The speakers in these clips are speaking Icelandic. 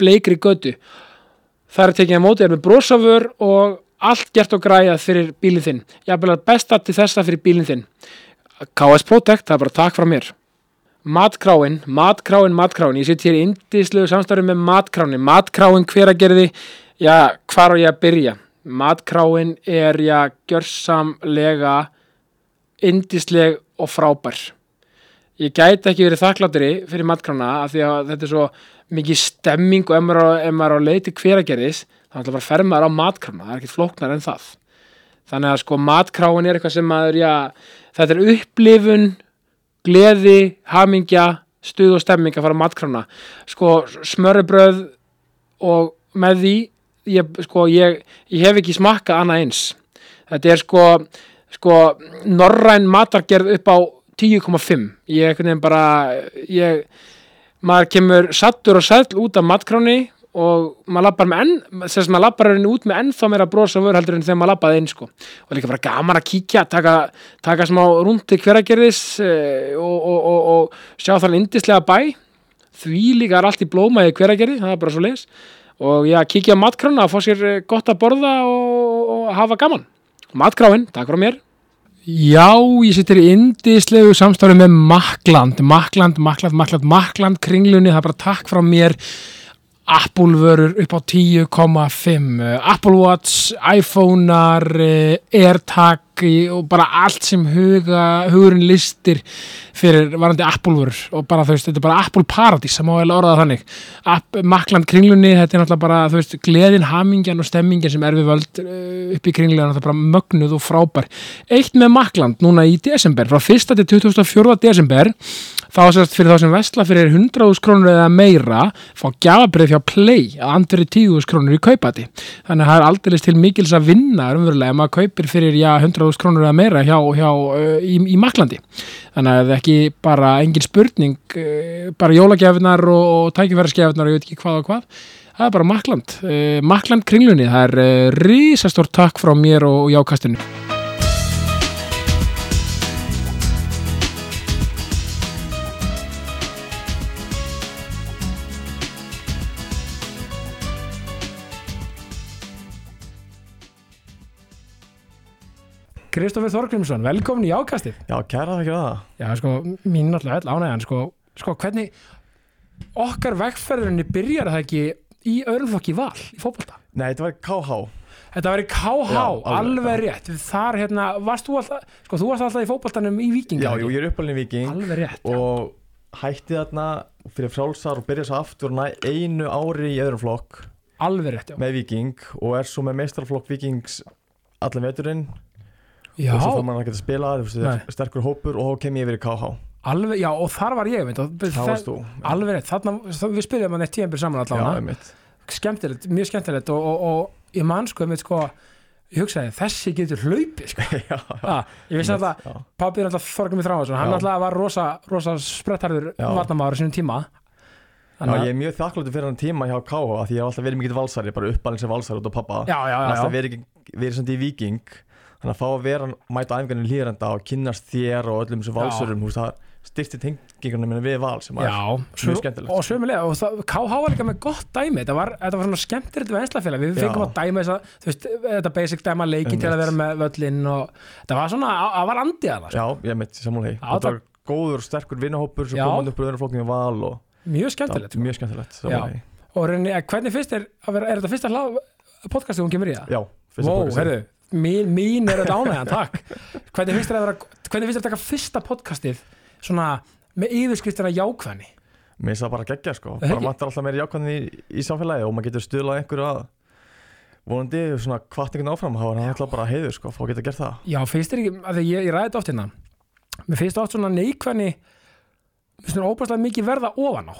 bleikri götu. Það er tekið að mótið er með brosafur og allt gert og græjað fyrir bílinn þinn. Ég er besta til þessa fyrir bílinn þinn. KS Protect, það er bara takk frá mér. Matkráin, matkráin, matkráin. Ég sitt hér í indislegu samstarfi með matkráin matkráin hver að gerði já, hvar á ég að byrja? Matkráin er já, gjörsamlega indisleg og frábær ég gæti ekki verið þakkláttur fyrir matkrána af því að þetta er svo mikið stemming og ef maður, ef maður er á leiti hveragerðis þá ætla bara að ferma þér á matkrána. Það er ekkert flóknar en það. Þannig að sko matkráin er eitthvað sem maður já, þetta er upplifun gleði, hamingja stuð og stemming að fara á matkrána. Sko smörrebröð og með því ég, sko, ég, ég hef ekki smakka annað eins. Þetta er sko, sko norræn matargerð upp á 10,5 ég er einhvern veginn bara ég maður kemur sattur og sæll út af matkráni og maður lappar með enn þess að maður lappar henni út með ennþá meira brosa vör heldur en þegar maður lappaði inn sko. Og líka bara gaman að kíkja, taka, taka smá rúndi hveragerðis eh, og, og, og, og sjá þannig indislega bæ. Því líka er allt í blómaði hveragerði, það er bara svo leis og já, kíkja á matkrána að fá sér eh, gott að borða og hafa gaman. Matkráin, takk frá mér Já, ég sittir í indislegu samstári með Makland, Makland, Makland, Makland, Makland kringlunni, það er bara takk frá mér. Apple vörur upp á 10,5 Apple Watch, iPhone-ar AirTag og bara allt sem huga, hugurinn listir fyrir varandi Apple vörur og bara þú veist, þetta er bara Apple Paradís það má vel orða þannig App, Makland kringlunni, þetta er náttúrulega bara þú veist, gleðin, hamingjan og stemmingjan sem er við völd upp í kringlunni, þetta er bara mögnuð og frábær. Eitt með Makland núna í desember, frá 1. til 24. desember þá sérst fyrir þá sem vestla fyrir 100.000 krónur eða meira fá gjafabrið fjá Play að andri 10.000 krónur í kaupati þannig að það er aldrei til mikils að vinna umverulega ef maður kaupir fyrir já, 100.000 krónur eða meira hjá, hjá, uh, í, í Maklandi þannig að ekki bara engin spurning uh, bara jólagjafinar og, og tækifæraskjafinar og ég veit ekki hvað og hvað. Það er bara Makland uh, Makland kringlunni, það er uh, risastór takk frá mér og, og jákastinu Kristófur Þorgrímsson, velkomin í ákastið. Já, kæra það ekki það. Já, sko, mín náttúrulega hell ánægjan sko, sko, hvernig okkar vegferðinni byrjar það ekki í öðrumflokki val í fótbolta? Nei, þetta var KH Þetta var í KH, Já, alveg, rétt. Þar, hérna, varst þú alltaf sko, þú varst alltaf í fótboltanum í Víking Já, jú, ég er uppalinn í Viking Alveg rétt, já. og hætti þarna fyrir frálsar og byrja svo aftur einu ári í öðrum flokk. Alveg rétt, já. Með Viking og er svo með meistarflokk Vikings allan veturinn Já, og svo fór maður að geta að spila þú veist, þetta Nei. er sterkur hópur og þá kem ég yfir í KH alveg, já, og þar var ég Alveg rétt, þarna, við spilum eitt tíðanbyrð saman Já, allavega mjög skemmtilegt og, og, og ég man sko, sko ég hugsaði, þessi getur hlaupið sko. ah, ég vissi alltaf, pabbi er alltaf Þorgum í Þráhansson, hann alltaf var rosa, rosa sprettarður varnamáður sínum tíma. Þannig að- ég er mjög þakkláttur fyrir hann tíma hjá af því ég hef alltaf verið mikill valsari, bara uppalinn sem valsari út á pappa alltaf verið, verið samt í viking þannig að fá að vera mæta æfingarnir hlýrenda og kynnast þér og öllum þessum Já. valsurum, veist, það styrti tengingarna minna við val sem Já, mjög skemmtilegt. og sömulega og það, KH var líka með gott dæmi þetta var, þetta var svona skemmtilegt við einslafélag við fengum að dæma þess að þú veist, þetta basic dæma leikin til að vera með völlin og það var svona, það var andið að það já, ég mitt, því þetta var góður og sterkur vinnahópur sem Já. kom upp úr öðrum og mjög skemmtilegt mjög skemmtilegt sammála því. og eh, hvernig að vera, er þetta fyrsta podcastið hún kemur í það? já, fyrsta Vó, podcastið. Mín, mín er þetta ánægjan, takk. Hvernig finnst þér að að taka fyrsta podcastið svona með yfirskriftina jákvæðni? Mér finnst það bara geggja sko, bara vantar alltaf meira jákvæðin í, í samfélagi og maður getur stuðlað einhverju að vonandi svona kvartningun áfram þá er það alltaf bara heiður sko, fá að geta gert það. Já, finnst þér ekki, að því ég, ég ræði þetta oft hérna mér finnst oft svona neikvæðni svona óbærslega mikið verða ofan á.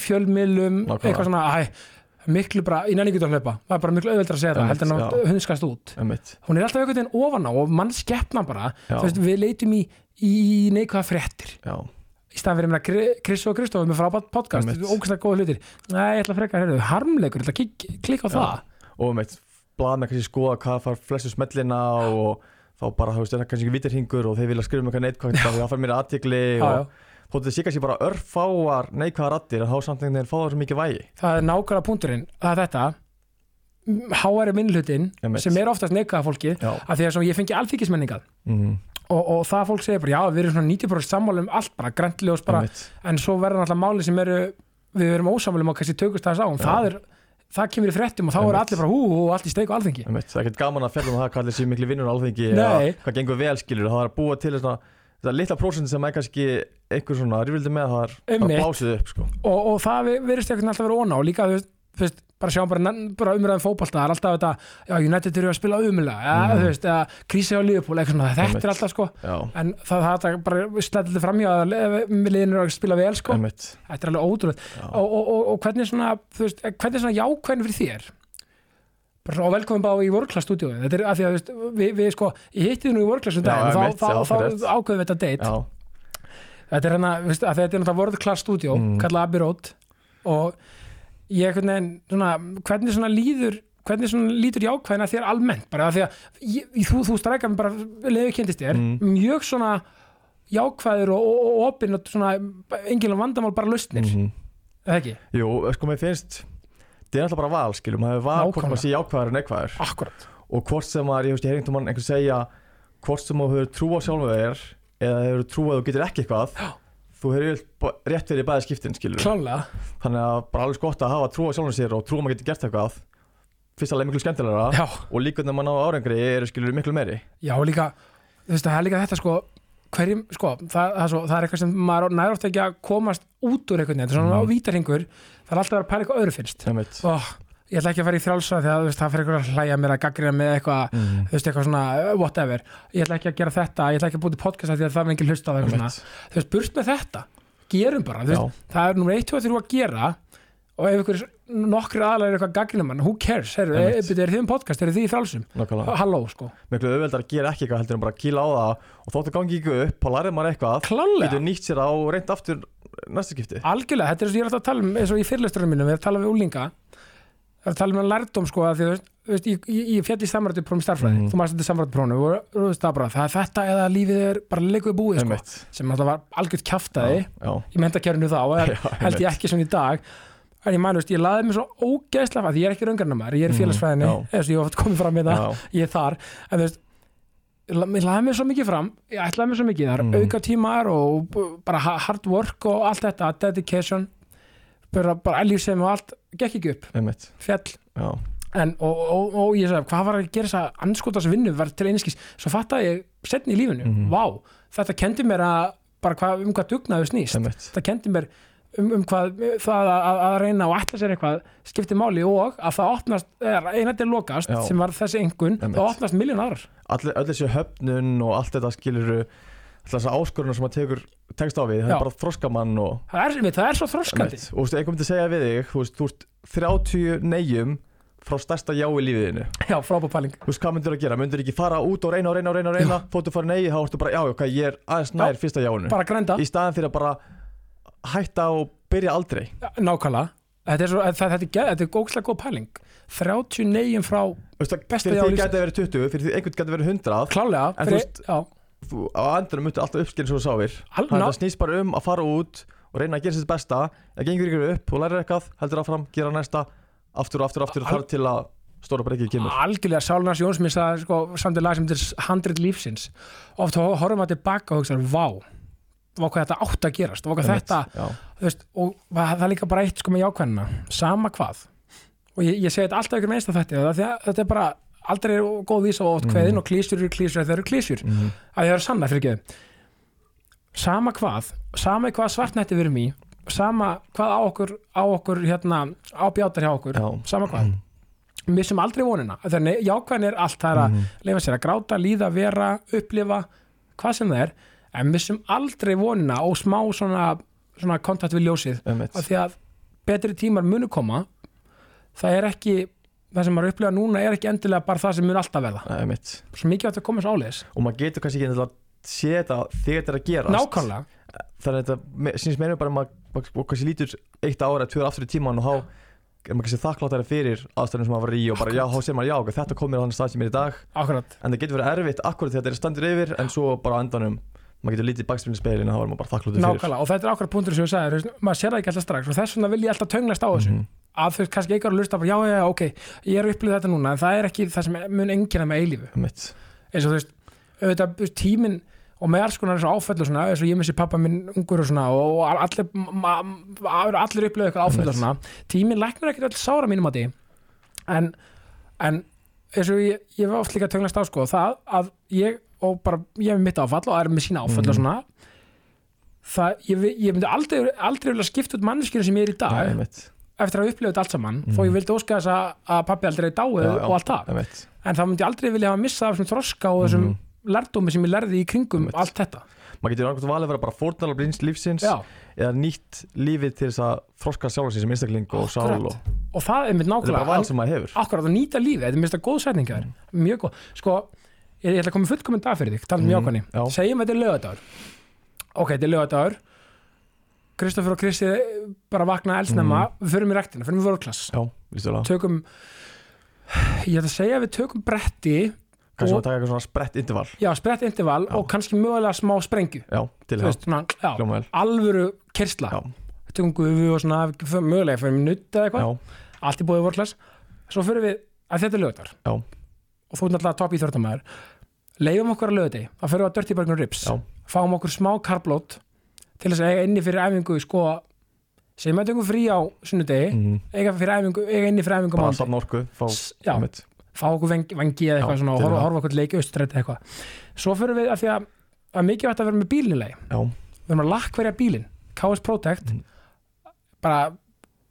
Fjölmiðlum Nákvæmlega. eitthvað svona, æ, miklu bara í nenni getur að hlaupa, það er bara miklu auðveldur að segja það heldur en að já. hundskast út. Einmitt. Hún er alltaf einhvern veginn ofan á og mann skeppna bara þú veist, við leitum í, í neikvæða fréttir. Já, í staðan fyrir að Chris og Kristof með frábært podcast, ógæslega góða hlutir. Nei, ég ætla að freka, heyrðu, harmleikur, klikka á Já. það. Og einmitt, blað með kannski skoða hvað far flestu smellina og þá bara, þú veist, er það kannski ekki vitirhingur og þeir vilja skrifa um mér og þóttu þið sé kannski bara örfáar neikvæðar rattir en þá samt einhvern veginn fá það svo mikið vægi. Það er nákvæmlega punkturinn. Það er þetta. Háari minnlutin sem er oftast neikvæða fólki Já, af því að ég fengi alþykismenningað mm, og, og það fólk segir bara já við erum svona 90% sammála um allt bara græntilegos bara. Einmitt. En svo verður náttúrulega máli sem eru við erum ósammála um að kannski tökust það á. Það, er, það kemur í fréttum og þá er Einmitt. allir bara hú og allt í steik og Einmitt, það er ekkert gaman að fjalla um það hvað allir séu miklu vinnur á alþengi eða hvað gengur vel skilur það er að búa til svona það litla prósent sem er kannski einhver svona rífildi með það er bara Einmitt. blásið upp sko. Og, og það virðist ekkert alltaf vera óna og líka þú veist, bara sjáum bara, bara umræðum fótbolta það er alltaf þetta, já United eru að spila ja, Mhm. þú veist, eða krísi á Liverpool eitthvað svona, þetta Einmitt. er alltaf sko. Já, en það, það, það bara slættilega framhjá að liðin eru að spila vel sko. Einmitt. Þetta er alveg ótrúlega og, og, og, hvernig svona, þú veist, hvernig er svona jákvæðin fyrir þér og velkomin bara í World Class stúdíu þetta er að því að veist, við, við sko ég hitti þið nú í World Class um daginn og þá, þá, þá ákveðum við þetta date já, þetta er hérna, þetta er náttúrulega World Class stúdíu Mm. kallað Abbey Road og ég veginn, svona, hvernig svona líður hvernig svona lítur jákvæðin að þér almennt bara því að ég, þú, þú strækar mig bara leðu kynntist þér, Mm. mjög svona jákvæður og, og, og opinn og svona enginn vandamál bara lausnir, mhm. eða ekki? Jú, sko mér finnst það er alltaf bara val skilur, maður hefur val hvort maður sé jákvæður en neikvæður. Akkurat, og hvort sem maður, ég veist, ég heyri einhvern mann einhvern segja hvort sem maður hefur trú á sjálfu þér eða hefur trú að þú getur ekki eitthvað Já. þú hefur rétt verið í bæði skiptin skilur klálega. Þannig að bara alveg gott að hafa trú á sjálfum sér og trú að maður getur gert eitthvað fyrst alveg miklu skemmtilegra Já, og líka það hverjum, sko, það, það, svo, það er eitthvað sem maður nær oft ekki að komast út úr einhvern veginn, þetta er svona Mhm. á vítarhingur það er alltaf að vera að pæla eitthvað öðru finnst oh, ég ætla ekki að fara í þrjálsa því að veist, það fyrir eitthvað að hlæja mér að gaggrina með eitthvað Mm. þú veist, eitthvað svona, uh, whatever. Ég ætla ekki að gera þetta, ég ætla ekki að búið podcast af því að það er engin hlusta á það þú veist, burt með þetta, gerum bara veist, það er nummer 1, 2, 3 að gera og ef ykkur nokkri aðalega er eitthvað gaggrina mann, who cares, heyrðu, e, Einmitt. er þið um podcast, eru þið í nákvæmlega. Halló, sko, miklu auðveldar að gera ekki eitthvað heldur en bara að kýla á það og þóttu gangi ekki upp og lærið maður eitthvað getur nýtt sér á reynd aftur næsta skipti. Algjörlega, þetta er og ég er alltaf að tala um eins og í fyrirlesturinn mínum, ég er að tala við úlinga það er að tala um lærdóm sko að því, þú veist, ég, ég, ég fjall í samrættu prófum starfræði, Mhm. þú maður þetta samrættu bara, það er þetta en ég man, þú veist, ég laði mig svo ógeðslega því ég er ekki raungarnamæður, ég er Mhm, félagsfræðinni já. eða svo ég hef oft komið fram með það, já, ég er þar en þú veist, ég la- ég laði mig svo mikið fram ég ætlaði mig svo mikið, það er Mhm. auka tímar og bara ha- hard work og allt þetta, dedication bara, bara lífsefn og allt, gekk ekki upp. Einmitt. Fjall, en og, og, og ég sagði, hvað var að gera þess að anskotas vinnu var til einskis, svo fattaði ég setni í lífinu, Mhm. vá, þetta kendi mér að bara hvað, um hvað dugnaðu snýst. Einmitt. Þetta kendi mér um, um hvað það að, að, reyna og ætla sér eitthvað skiptir máli og að það opnast er lokast Já. sem var þessi engun það opnast miljón aðrar. Allir, þessi höfnun og allt þetta skilur þess að áskorunum sem maður tekst á við, það Já. er bara þroskamann og það er, það er svo þroskandi. Og þú veist, einhver myndi segja við þig þú veist, þú veist 30 neyjum frá stærsta já í lífiðinu já, frábær pæling. Þú veist, hvað myndir að gera, myndir ekki fara út og reyna og reyna og reyna? Og reyna, þóttu fara nei þá ertu bara, já, ok, ég er aðeins nær fyrsta jáinu. Bara grænda, í staðan fyrir að bara hætta og byrja aldrei? Nákvæmlega. Þetta er, svo, þetta, þetta er, þetta er gókslega góð pæling. 30 neyjum frá veist, Besta fyrir því gæti verið 20, fyrir því einhvern gæti verið 100 klálega En þú fyrir, veist- þú, á endanum myndir alltaf uppskilin svo að það snýst bara um að fara út og reyna að gera sitt besta. Það gengur ykkur upp og lærir eitthvað, heldur áfram gera næsta, aftur og aftur og aftur þar til að stóra breykið kemur. Algjörlega Sálunars Jónsmins að sko, samt er lag sem þetta er 100 lífsins. Oft hor- horfum við tilbaka og hugsa vá, vá hvað þetta átt að gerast Einmitt, þetta, veist, og það það er líka bara eitt sko með jákvæðina, sama hvað. Og ég, ég segi þetta alltaf ykkur með einsta þetta að þetta er bara, aldrei er góð vísa og oft Mhm. kveðin og klísjur eru klísjur þeir eru klísjur, mhm, að það eru sanna fyrir ekki. Sama hvað sama hvað svartnætti við erum í sama hvað á okkur á okkur hérna, á bjátar hjá okkur já, sama hvað, missum aldrei vonina. Þannig jákvæðin er allt það er að mhm, leifa sér að gráta, líða, vera, upplifa hvað sem það er, en missum aldrei vonina og smá svona, svona kontakt við ljósið af því að betri tímar munu koma það er ekki það sem maður upplifa núna er ekki endilega bara það sem mun alltaf verða. Svo mikið átt að koma svo áleiðis. Og maður getur kannski ekki endilega sé þetta þegar þetta er að gerast. Nákvæmlega, þannig að þetta sýnist meira bara að maður kannski lítur eitt ára, tvö ára aftur í tíman og þá er maður kannski þakkláttari fyrir aðstæðunum sem maður var í og bara já, þá segir maður já, þetta kom mér á þannig stað sem er í dag. Akkurat. En það getur verið erfitt akkurat þegar þetta er standur yfir en svo bara á endanum maður getur lítið bakspilin speilin og þá er maður bara þakkláttur fyrir. Nákvæmlega, og þetta er akkurat punktur sem ég sagði, maður sér það ekki alltaf strax og þess vegna vil ég alltaf tönglast á þessu. Mhm. að þú veist, kannski eitthvað að lusta já, já, já, ok ég er að upplifa þetta núna, en það er ekki það sem mun engina með eilífu. Eins og þú veist, auðvitað tíminn og með alls konar eins og svona eins og ég missi pappa minn ungur og svona og allir, allir upplöðu eitthvað áföll og svona. Tíminn læknar ekkert öll sára mínum að því en, en eins og ég, ég var oft líka tönglast á sko það að ég og bara ég hef mitt áfall og er með sína áföll Mhm. og svona það, ég, ég myndi aldrei, aldrei vilja skipta út manneskjur sem ég er í dag einmitt. eftir að upplifa þetta allt saman Mhm. þó ég vildi óska þess að, að pappi aldrei dáið Já, já. og allt það en þá myndi ég aldrei vilja hafa missa af þessum þroska og þessum Mhm. lærdómi sem ég lærði í kringum allt þetta maður getur annað valið að vera bara fórnalar blins lífsins Já, eða nýtt lífið til þess að þroska sjálf sig sem einstakling og sál og og það er mitt nákvæmlega akkurat að nýta lífið, þetta er mista góð setningar mjög góð, sko ég, ég ætla að koma fullkominn dag fyrir þig, tala um Mhm, jákvæðni. já. segjum að þetta er lögadagur ok, þetta er lögadagur Kristoffer og Kristi bara vakna elsnema, við förum í rektina, förum í vörklass tökum ég ætla að segja að við tökum bretti kannski og- maður taka eitthvað svona sprett interval já, sprett interval Já. og kannski mögulega smá sprengju. Já, til það, alvöru kersla tökum gufu og svona mögulega fyrir nutt eða eitthvað. Allt í bóði vorklass svo fyrir við að þetta er Já. Og þú er náttúrulega topp í þörtamæður leifum okkur að lögði þá fyrir við að Dirty Burger Ribs. Já. fáum okkur smá karblót til þess að eiga inni fyrir æfingu sko, segjum að tökum frí á sunnudegi. Mhm. eiga, fyrir æfingu, eiga inni fyrir æfingu bara safna orku fá, S- fá okkur vengi, vengi eða eitthvað Já, svona og horfa, horfa okkur leiki austrætt eitthvað. Svo fyrir við að því að er mikið vægt að vera með bílinlega já, við erum að lakkverja bílinn. KS Protect. Mhm. bara,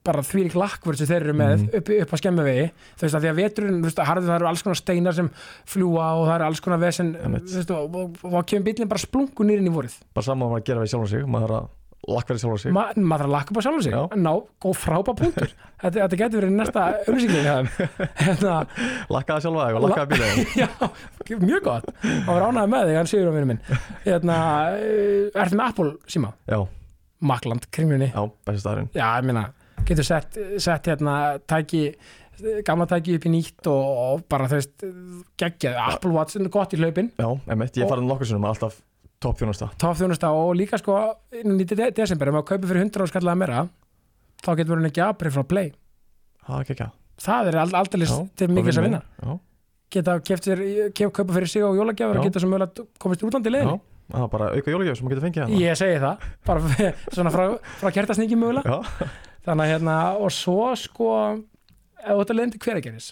bara því lík lakkverð sem þeir eru með Mhm. upp, upp á skemmuvegi. Þú veist að því að veturinn, þú veist að harðu það eru alls konar steinar sem fljúa og það eru alls konar vesen þú veist, og, og, og þá kemur bílinn bara splungu nýrinn í vorið. Bara saman að gera við sjálfum sig maður að lakkverði sjálfum sig. Ma, maður að lakka upp á sjálfum sig. Ná, góð frábá punktur. Þetta, þetta getur verið næsta auðlýsingin hérna, lakkaði sjálfa þig og lakkaði bílið já, mjög gott. Og var ánægði með þig, hann vinnu minn. Hérna, eh, Makland, kringlunni. Já, besti staðurinn. Já, ég meina, getur sett, sett hérna, tæki gamla tæki upp í nýtt og, og bara þú veist, geggjað, Apple Watch er gott í hlaupin, já, einmitt, ég farið nokkur sinnum alltaf topp þjónusta top þjónusta og líka sko í de desember, ef maður kaupir fyrir 100 áskallaða meira, þá getur verið ekki aðbrið frá Play, það er ekki ekki það er ald aldrei til mikið að vinna, já, geta kef, kaupa fyrir sig og jólagjafur og geta sem mögulega komist útlandi já, leiðin það er bara auka jólagjöf sem maður getur fengið hérna. Ég segi það, bara svona frá, frá kertasningi mögulega. Já, þannig að hérna, og svo sko ef leiðin til hverageris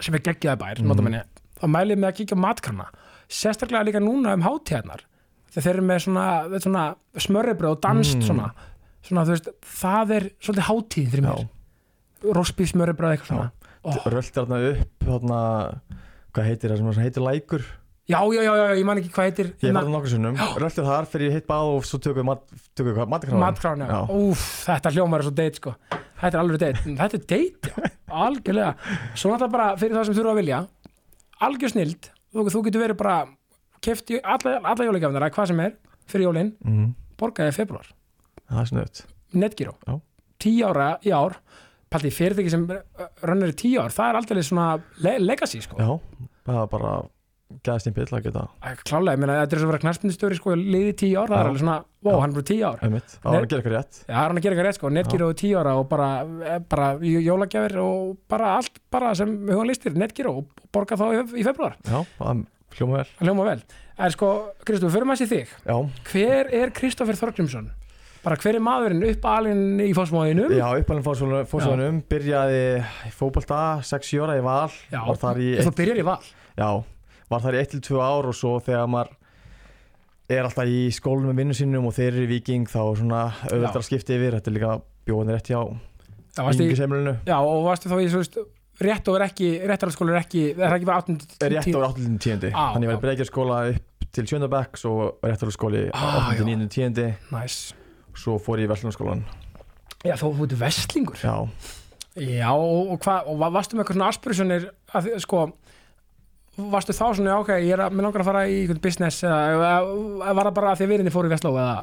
sem er geggjaði bær, mm. þá mælið með að kíkja á matkrana sérstaklega líka núna um hátíðarnar þegar þeir eru með svona, svona smörribröð og danst Mm. svona, svona veist, það er svolítið hátíð fyrir mér. Rósbíf smörribröð eitthvað svona. Ó, rölt þarna upp þarna, hvað heitir það sem heitir lækur já, já, já, já, ég man ekki hvað heitir Ég hef farið nokkur sinnum, röltið þar fyrir ég hitt bað og svo tökum við matkrána, Já. úf, þetta hljómar er svo date sko, þetta er alveg date. Þetta er date, já, algjörlega. Svo náttúrulega bara fyrir það sem þurfa að vilja. Algjör snild, þú, þú getur verið bara keft í alla, alla jólagjafnir hvað sem er, fyrir jólin, mm, borgaði februar, Það er snuðt netgíró tíu ára í ár. Paldi fyrirtæki sem rönnur í tíu ár það er aldrei svona le legacy sko. Já, það er bara gæðist einn pill að geta. Klálega, ég meina, þetta er svo að vera knarspindistöri sko, liði tíu ár, það er alveg svona wow, hann er bara tíu ár. Það var að gera eitthvað rétt. Það er hann að gera eitthvað rétt sko, netgíro tíu ára og bara, eh, bara jólagjafir og bara allt bara sem höfum listir, netgíro og borga þá í, í februar, Já, það hljóma vel. Hljóma vel. En sko, Kristofur, fyrir maður sér þig. Já, hver er Kristoffer Þorgrimsson? bara hver er maðurinn? Upp alinn í fósmóðinum? já fórsvonum byrjaði í fótbolta 6 ára í val. Já, þú byrjar í val? Já, var þar í 1-2 ár og svo þegar maður er alltaf í skólum með vinnu sínum og þeir eru í viking þá er svona auðvitað að skipta yfir. Þetta er líka bjóðan rétt hjá yngisemlunu já, og varstu þá í svo veist, rétt og er ekki, réttararskóla er ekki það er ekki bara 18 rétt á 8.10. Á, Þannig ég var í breykjarskóla upp til Sjöndabæk svo rétt á skóli Ah, 8.9.10. næs Svo fór ég í Vestlunarskólan Já, þú ert vestlingur? Já, Já, og, og hvað, og va- varstu með eitthvað svona aspirationir að sko varstu þá svona, ok, ég er að, mér langar að fara í einhvern business eða, var það bara að því að virinni fóru í Vestló eða?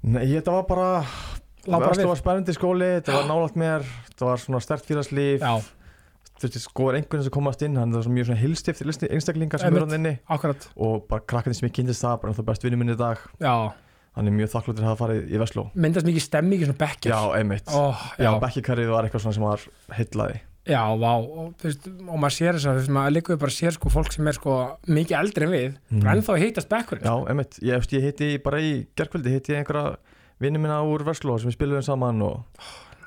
Nei, þetta var bara Vestló var spennandi skóli, þetta var nálægt mér þetta var svona stert félagslíf. Já, þú veist, sko er einhvern sem komast inn hann er svo mjög svona hilstift einstaklingar sem eru hann inni. Akkurat, og bara krakkandi sem ég kynntist það bara það best vinnu minni í dag. Já, hann er mjög þakklútur að hafa farið í Vestló. Myndast mikið stemmi ekki svona bekkir Já, einmitt. Ó, já, Já, bekkikarrið var eitthvað svona sem var heillaði já, vá og, veist, og maður sér þess að, þú veist, maður líka bara sér sko fólk sem er sko mikið eldri en við Mhm. bara ennþá hittast bekkurinn Já, einmitt, ég, ég hitti bara í gerkvöldi hitti ég einhverja vinni minna úr Vestló sem við spilum saman og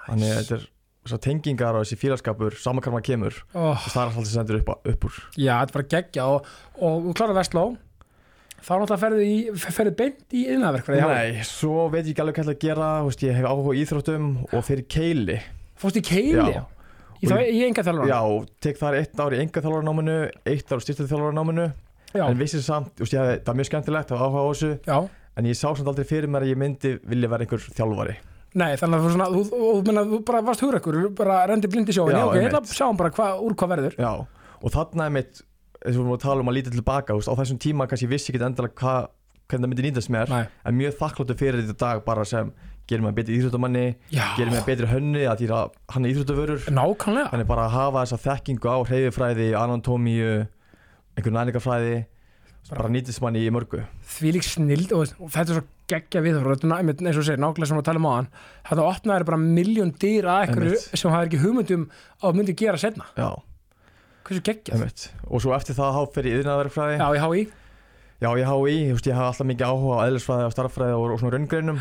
þannig að þetta er þessar tengingar og þessi félagskapur saman hvað maður kemur. Og það er alltaf sem sendur upp, upp úr. Já, þetta er bara geggja og, og þú klárar Vestló þá náttúrulega ferðu, í, beint í innæðverkfræði Nei, svo veit ég ekki alveg hvað ég ætla að gera veist, ég hef áhuga á íþróttum og fyrir keili. Fórst í keili? Já. Í, í enga þjálfur? Já, tek þar eitt ár í enga þjálfarnáminu eitt ár styrta þjálfarnáminu Já, en vissi samt, ég það er mjög skemmtilegt að áhuga á þessu já. en ég sá samt aldrei fyrir mér að ég myndi vilja vera einhver þjálfari Nei, þannig að þú, svona, þú, þú, menna, þú bara varst hugrekkur, bara rendi blindi sjóin, Já, já, ok, ég ætla einmitt. að sjá bara hva, úr hvað verður. Já, og þarna er mitt eins og við vorum að tala um að líta tilbaka á þessum tíma kannski vissi ekki endalega hva, hvernig það myndi nýtast mér Nei. en mjög þakkláttu fyrir þetta dag bara sem gerir mig betri íþróttamanni Já, gerir mig betri hönni að því að hann er íþróttavörur. Nákvæmlega. þannig bara að hafa þessa þekkingu á hreyfifræði, anatómíu einhver næringarfræði bara nýtist manni í mörgu. Því lík snild og, þetta er svo geggja við er eins og segir, nákvæmlega sem við talum á hann, þetta opnaði bara miljón dýr að ekkur sem er ekki hugmyndum á að myndi gera setna. Já, Hversu geggjað? og svo eftir það fyrir yðnaðverkfræði Já, ég há í. Já, ég hái, ég, veist, ég hafa alltaf mikið áhuga á eðlisfræði og starffræði og, og svona raungreinum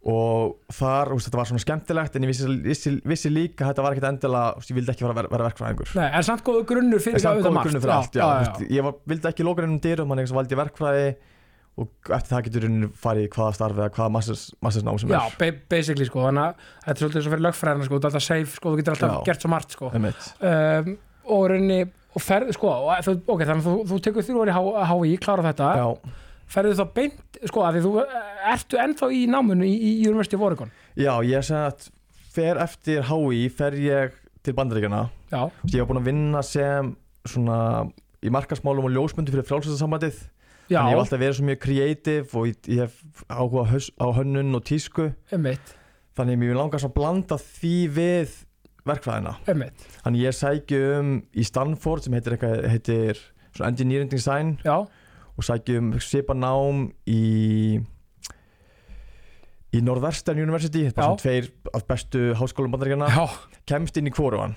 og þar, veist, þetta var svona skemmtilegt en ég vissi, vissi, vissi líka að þetta var ekkert endilega, ég vildi ekki vera, vera, verkfræðingur. Nei, en samt góðu grunnur fyrir samt auðvitað margt. fyrir allt, já, já, veist, ég var, vildi ekki loka innum dyrum, þannig að valdi ég verkfræði og eftir það getur rauninni farið í hvaða starf eða hvaða mastersnám sem Já, er. ba basically sko, þannig að þetta er svolítið svo fyrir lögfræðina sko, þú ert alltaf safe sko, þú getur alltaf Já. gert svo margt sko. um, og rauninni, og ferð sko, og ok, þannig að þú, þú tekur þrjú orði HÍ, klára þetta, Já, ferðu þá beint, sko, að því þú ertu ennþá í námunu í, í University of Oregon? Já, ég segi að fer eftir HÍ, fer ég til bandaríkjana Já, ég var búin að vinna sem svona í markasmálum og ljósmyndu fyrir já, Þannig ég hef alltaf verið svo mjög creative og ég, ég hef áhuga haus- á hönnun og tísku. Einmitt, Þannig mér langar svo að blanda því við verkfræðina. Einmitt, Þannig ég sæki um í Stanford sem heitir, heitir Engineering Design. Já, og sæki um svipa nám í í Northwestern University er bara svona tveir af bestu háskólum bandaríkjana kemst inn í hvorugan.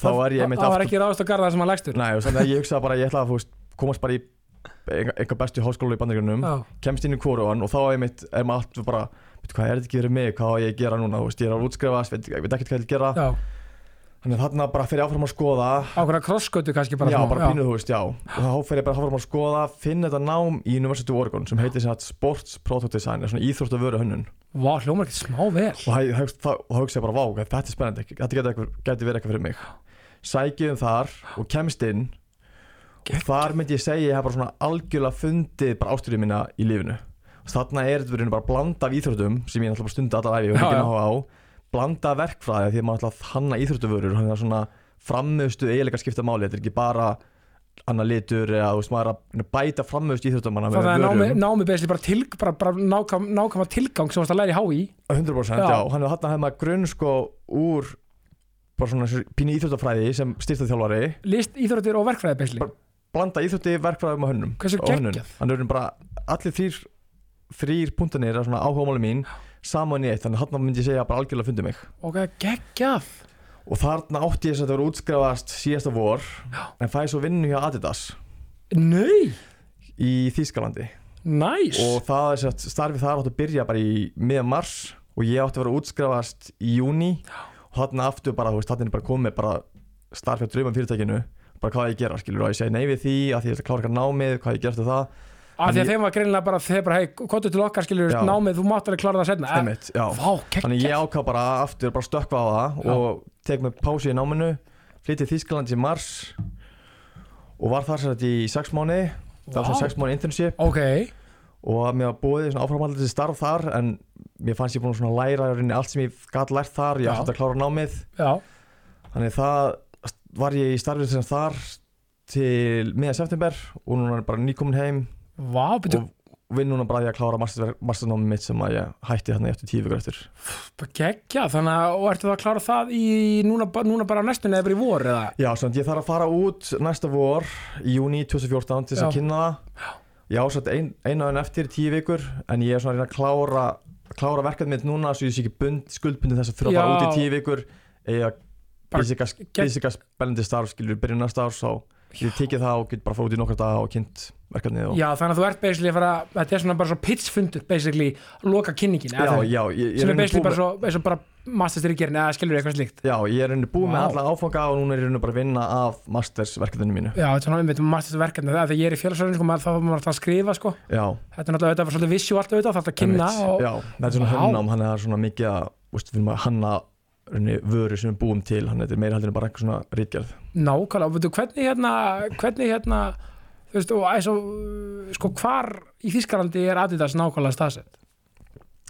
Þá er ég einmitt Það var aftur ekki ráðast að garða það sem að lægstur Nei, og þannig að ég hugsaði bara ég ætla að þú veist, komast bara í einhver bestu háskóla í bandaríkjunum kemst inn í hvorugan og þá er mitt er maður allt bara, veitu hvað er þetta ekki verið mig? Hvað á ég að gera núna, þú veist, ég er að útskrifast veit, veit ekkert hvað ég vil gera, já, þannig að þarna bara fyrir áfram að skoða. Ákveðna krosskötu kannski bara já, smá, bara pínuð, þú veist, já. Og þá fyrir ég bara áfram að skoða, finna þetta nám í University of Oregon sem heitir sagt Sports Product Design, er svona íþrótt að vöru hönnun Vá, hljómar ekki smá vel. Og og þá hugsa ég bara, vá, þetta er spennandi. Þetta geti verið eitthvað fyrir mig. Sækjum þar og kemst inn. Og þar myndi ég segja ég hef bara svona algjörlega fundið bara ástyrðið mína í lífinu. Þarna er þetta verið bara blanda af íþróttum sem ég náttúrulega stundi allar æfi og Já, ekki náha á blanda verkfræði því að maður ætla að hanna íþróttuvörur hann er svona framöðstu eiginlega skipta máli. Þetta er ekki bara annar litur eða þú veist maður er að bæta framöðstu íþróttamanna það með er námi, vörum. námi besli bara, til, bara, bara nákvæm, nákvæma tilgang sem varst að læra í HÍ 100% Já. já, og hann er að hefða grunn sko úr bara svona pínu íþróttafræði sem styrtaþjálfari list, íþróttir og verkfræði besli Bara- blanda íþrótti verkfræðum og hönnum Hversu geggjað. hann er bara allir þrýr þrýr punktanir er svona áhugamáli mín saman í eitt, þannig að hann myndi segja bara algjörlega fundi mig. Ok, geggjað. Og þarna átti ég þess að það voru útskrifast síðasta vor Já. en fæði svo vinnu hjá Adidas. Nei, í Þýskalandi. Næs og það er sett starfið þar átti að byrja bara í miðan mars og ég átti að vera útskrifast í júni og þarna aftur bara, þú veist, þarna er bara komið bara starfið á draumum fyrirtækinu bara hvað ég gera, skilur, og ég segi nei við því að því ég ætla að klára eitthvað námið, hvað ég gerst það af því að þeim var greinilega bara þeir bara, hei, kottu til okkar skilur Já. námið, þú mátt alveg klára það setna já. Vá, Þannig ég ákvað bara aftur bara stökkva á það Já. og tek með pásu í náminu flyttið Þýskaland í mars og var þar sér þetta í sex mánu það var svona Vá. sex mánu internship. Ok, og mér búið svona áframhaldið starf þar en mér fannst ég búin að læra allt sem ég gæti lært þar, ég ætti að klára námið. Já, þannig það var ég í starfið sem þar til miða september og núna er bara nýkomin heim vá, betur og vinn núna bara ég að klára master- masternámið mitt sem að ég hætti þarna eftir tíu vikur eftir. Geggjað, þannig að og ertu það að klára það í núna, núna bara næstunni eða bara í vor eða? Já, svona ég þarf að fara út næsta vor í júni 2014 til þess að Já. kynna það. Ég ásett ein, einu en eftir tíu vikur en ég er svona að reyna að klára klára verkefni mitt núna svo ég sé ekki bund, skuldbundin þess að þurfa að fara Já. út í tíu vikur eða bísika, spennandi starf skilur byrjun næsta árs ég tekið það og get bara út í nokkra daga og kynnt verkefnið og Já, þannig að þú ert basically að fara, þetta er svona bara svo pitchfundur basically, loka kynningin já, já, ég, ég sem er er basically búið bara svo, eins og bara masterstyr í gerin eða skilur eitthvað slíkt? Já, ég er rauninni búið með Vá. alla áfanga og núna er ég rauninni bara að vinna af mastersverkefninu mínu. Já, þetta er svona einmitt masterverkefni það, þegar ég er í félagsverðin sko, maður, þá var maður alltaf að skrifa sko. Já, þetta er náttúrulega, svolítið auðvitað, það er að og, nákvæmlega, og veitu, hvernig hérna hvernig hérna þú veist, og eins og, sko, hvar í Þískalandi er Adidas nákvæmlega staðsett?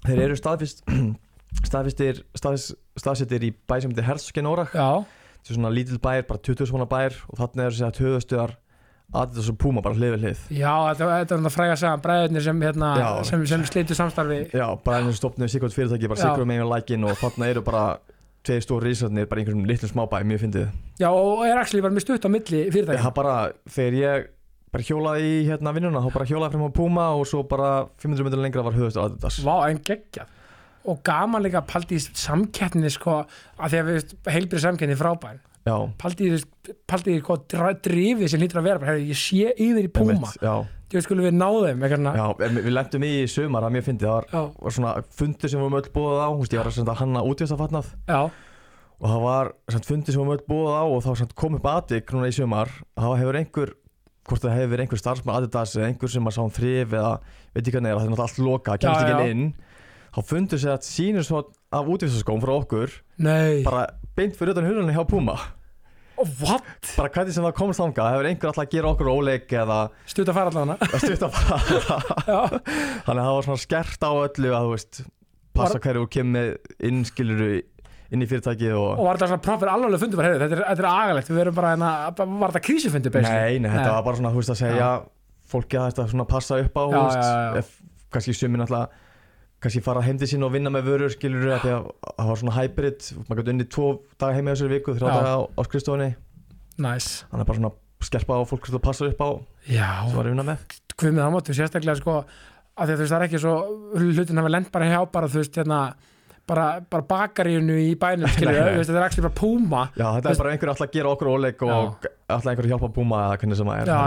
Þeir eru staðfist staðfistir, staðfist, staðsettir í bæ sem heitir Herskenórak Já, þetta er svona lítill bær, bara 20 svona bær og þarna eru sér að höfustöðar Adidas og Puma bara hlið við hlið. Já, þetta, þetta er þetta fræga að segja bræðurnir sem, hérna, sem, sem slitu samstarfi. Já, bara einu stopnum sikkert fyrirtæki, bara sikkert með einu lækin og þarna eru bara tveir stór rísarnir, bara einhverjum litlum smábæ, mjög fyndið. Já, og er actually bara með stutt á milli fyrirtæki Það bara, þegar ég bara hjólaði í hérna vinnuna, þá bara hjólaði frem á Puma og svo bara 500 metrur lengra var höfustöð Adidas. Vá, en geggjað. Og gaman líka að paldi í samkeppni sko, að því að við heilbrið samkeppni frábær. Já, paldi í paldi í hvað drifið sem lítur að vera herri, ég sé yfir í Puma? þú skulum við ná þeim eitthvað svona- já, við lendum í sumar að mér fyndi, það var, var svona fundur sem við höfum öll búið á, veist, ég var að hanna útvistafatnað og það var fundur sem við höfum öll búið á og þá kom upp aðik núna í sumar. Það hefur einhver hvort það hefur einhver starfsmann Adidas eða einhver sem að sá um þrif eða veit ekki hvað neður, það er náttúrulega allt loka, kemst ekki inn. Þá fundur sér að sínur svo af útvistaskóm frá okkur nei. bara beint fyrir utan hurðunni hjá Puma. Oh, what? bara hvernig sem það komst þangað, hefur einhver alltaf að gera okkur óleik eða stutt að fara allavega. Að stutta bara já, þannig að það var svona skert á öllu að þú veist passa Var- hverju þú kemur inn skiluru inn í fyrirtækið og, og var þetta svona proper alveg fundur bara, heyrðu, þetta er, þetta er agalegt, við erum bara hérna, var þetta krísufundur nei, nei, þetta var bara svona þú veist að segja fólki að þetta svona passa upp á þú veist, kannski sumin alltaf kannski fara heim til sín og vinna með vörur skiluru því að það var svona hybrid. Maður gæti unni tvo daga heim í þessari viku þrjá Já. daga á, á skrifstofunni. Næs, þannig að bara svona skerpa á fólk að passa upp á sem var vinna með. Hvað með það máttu sérstaklega sko, að því veist það er ekki svo hlutin hafa lent bara hjá bara þú veist hérna bara, bara bakaríunu í bænum skilur, Nei, nei. þú veist þetta er ekki bara púma já, þetta Veist- er bara einhver alltaf að gera okkur óleik og alltaf einhver að hjálpa að búma eða hvernig sem það er já,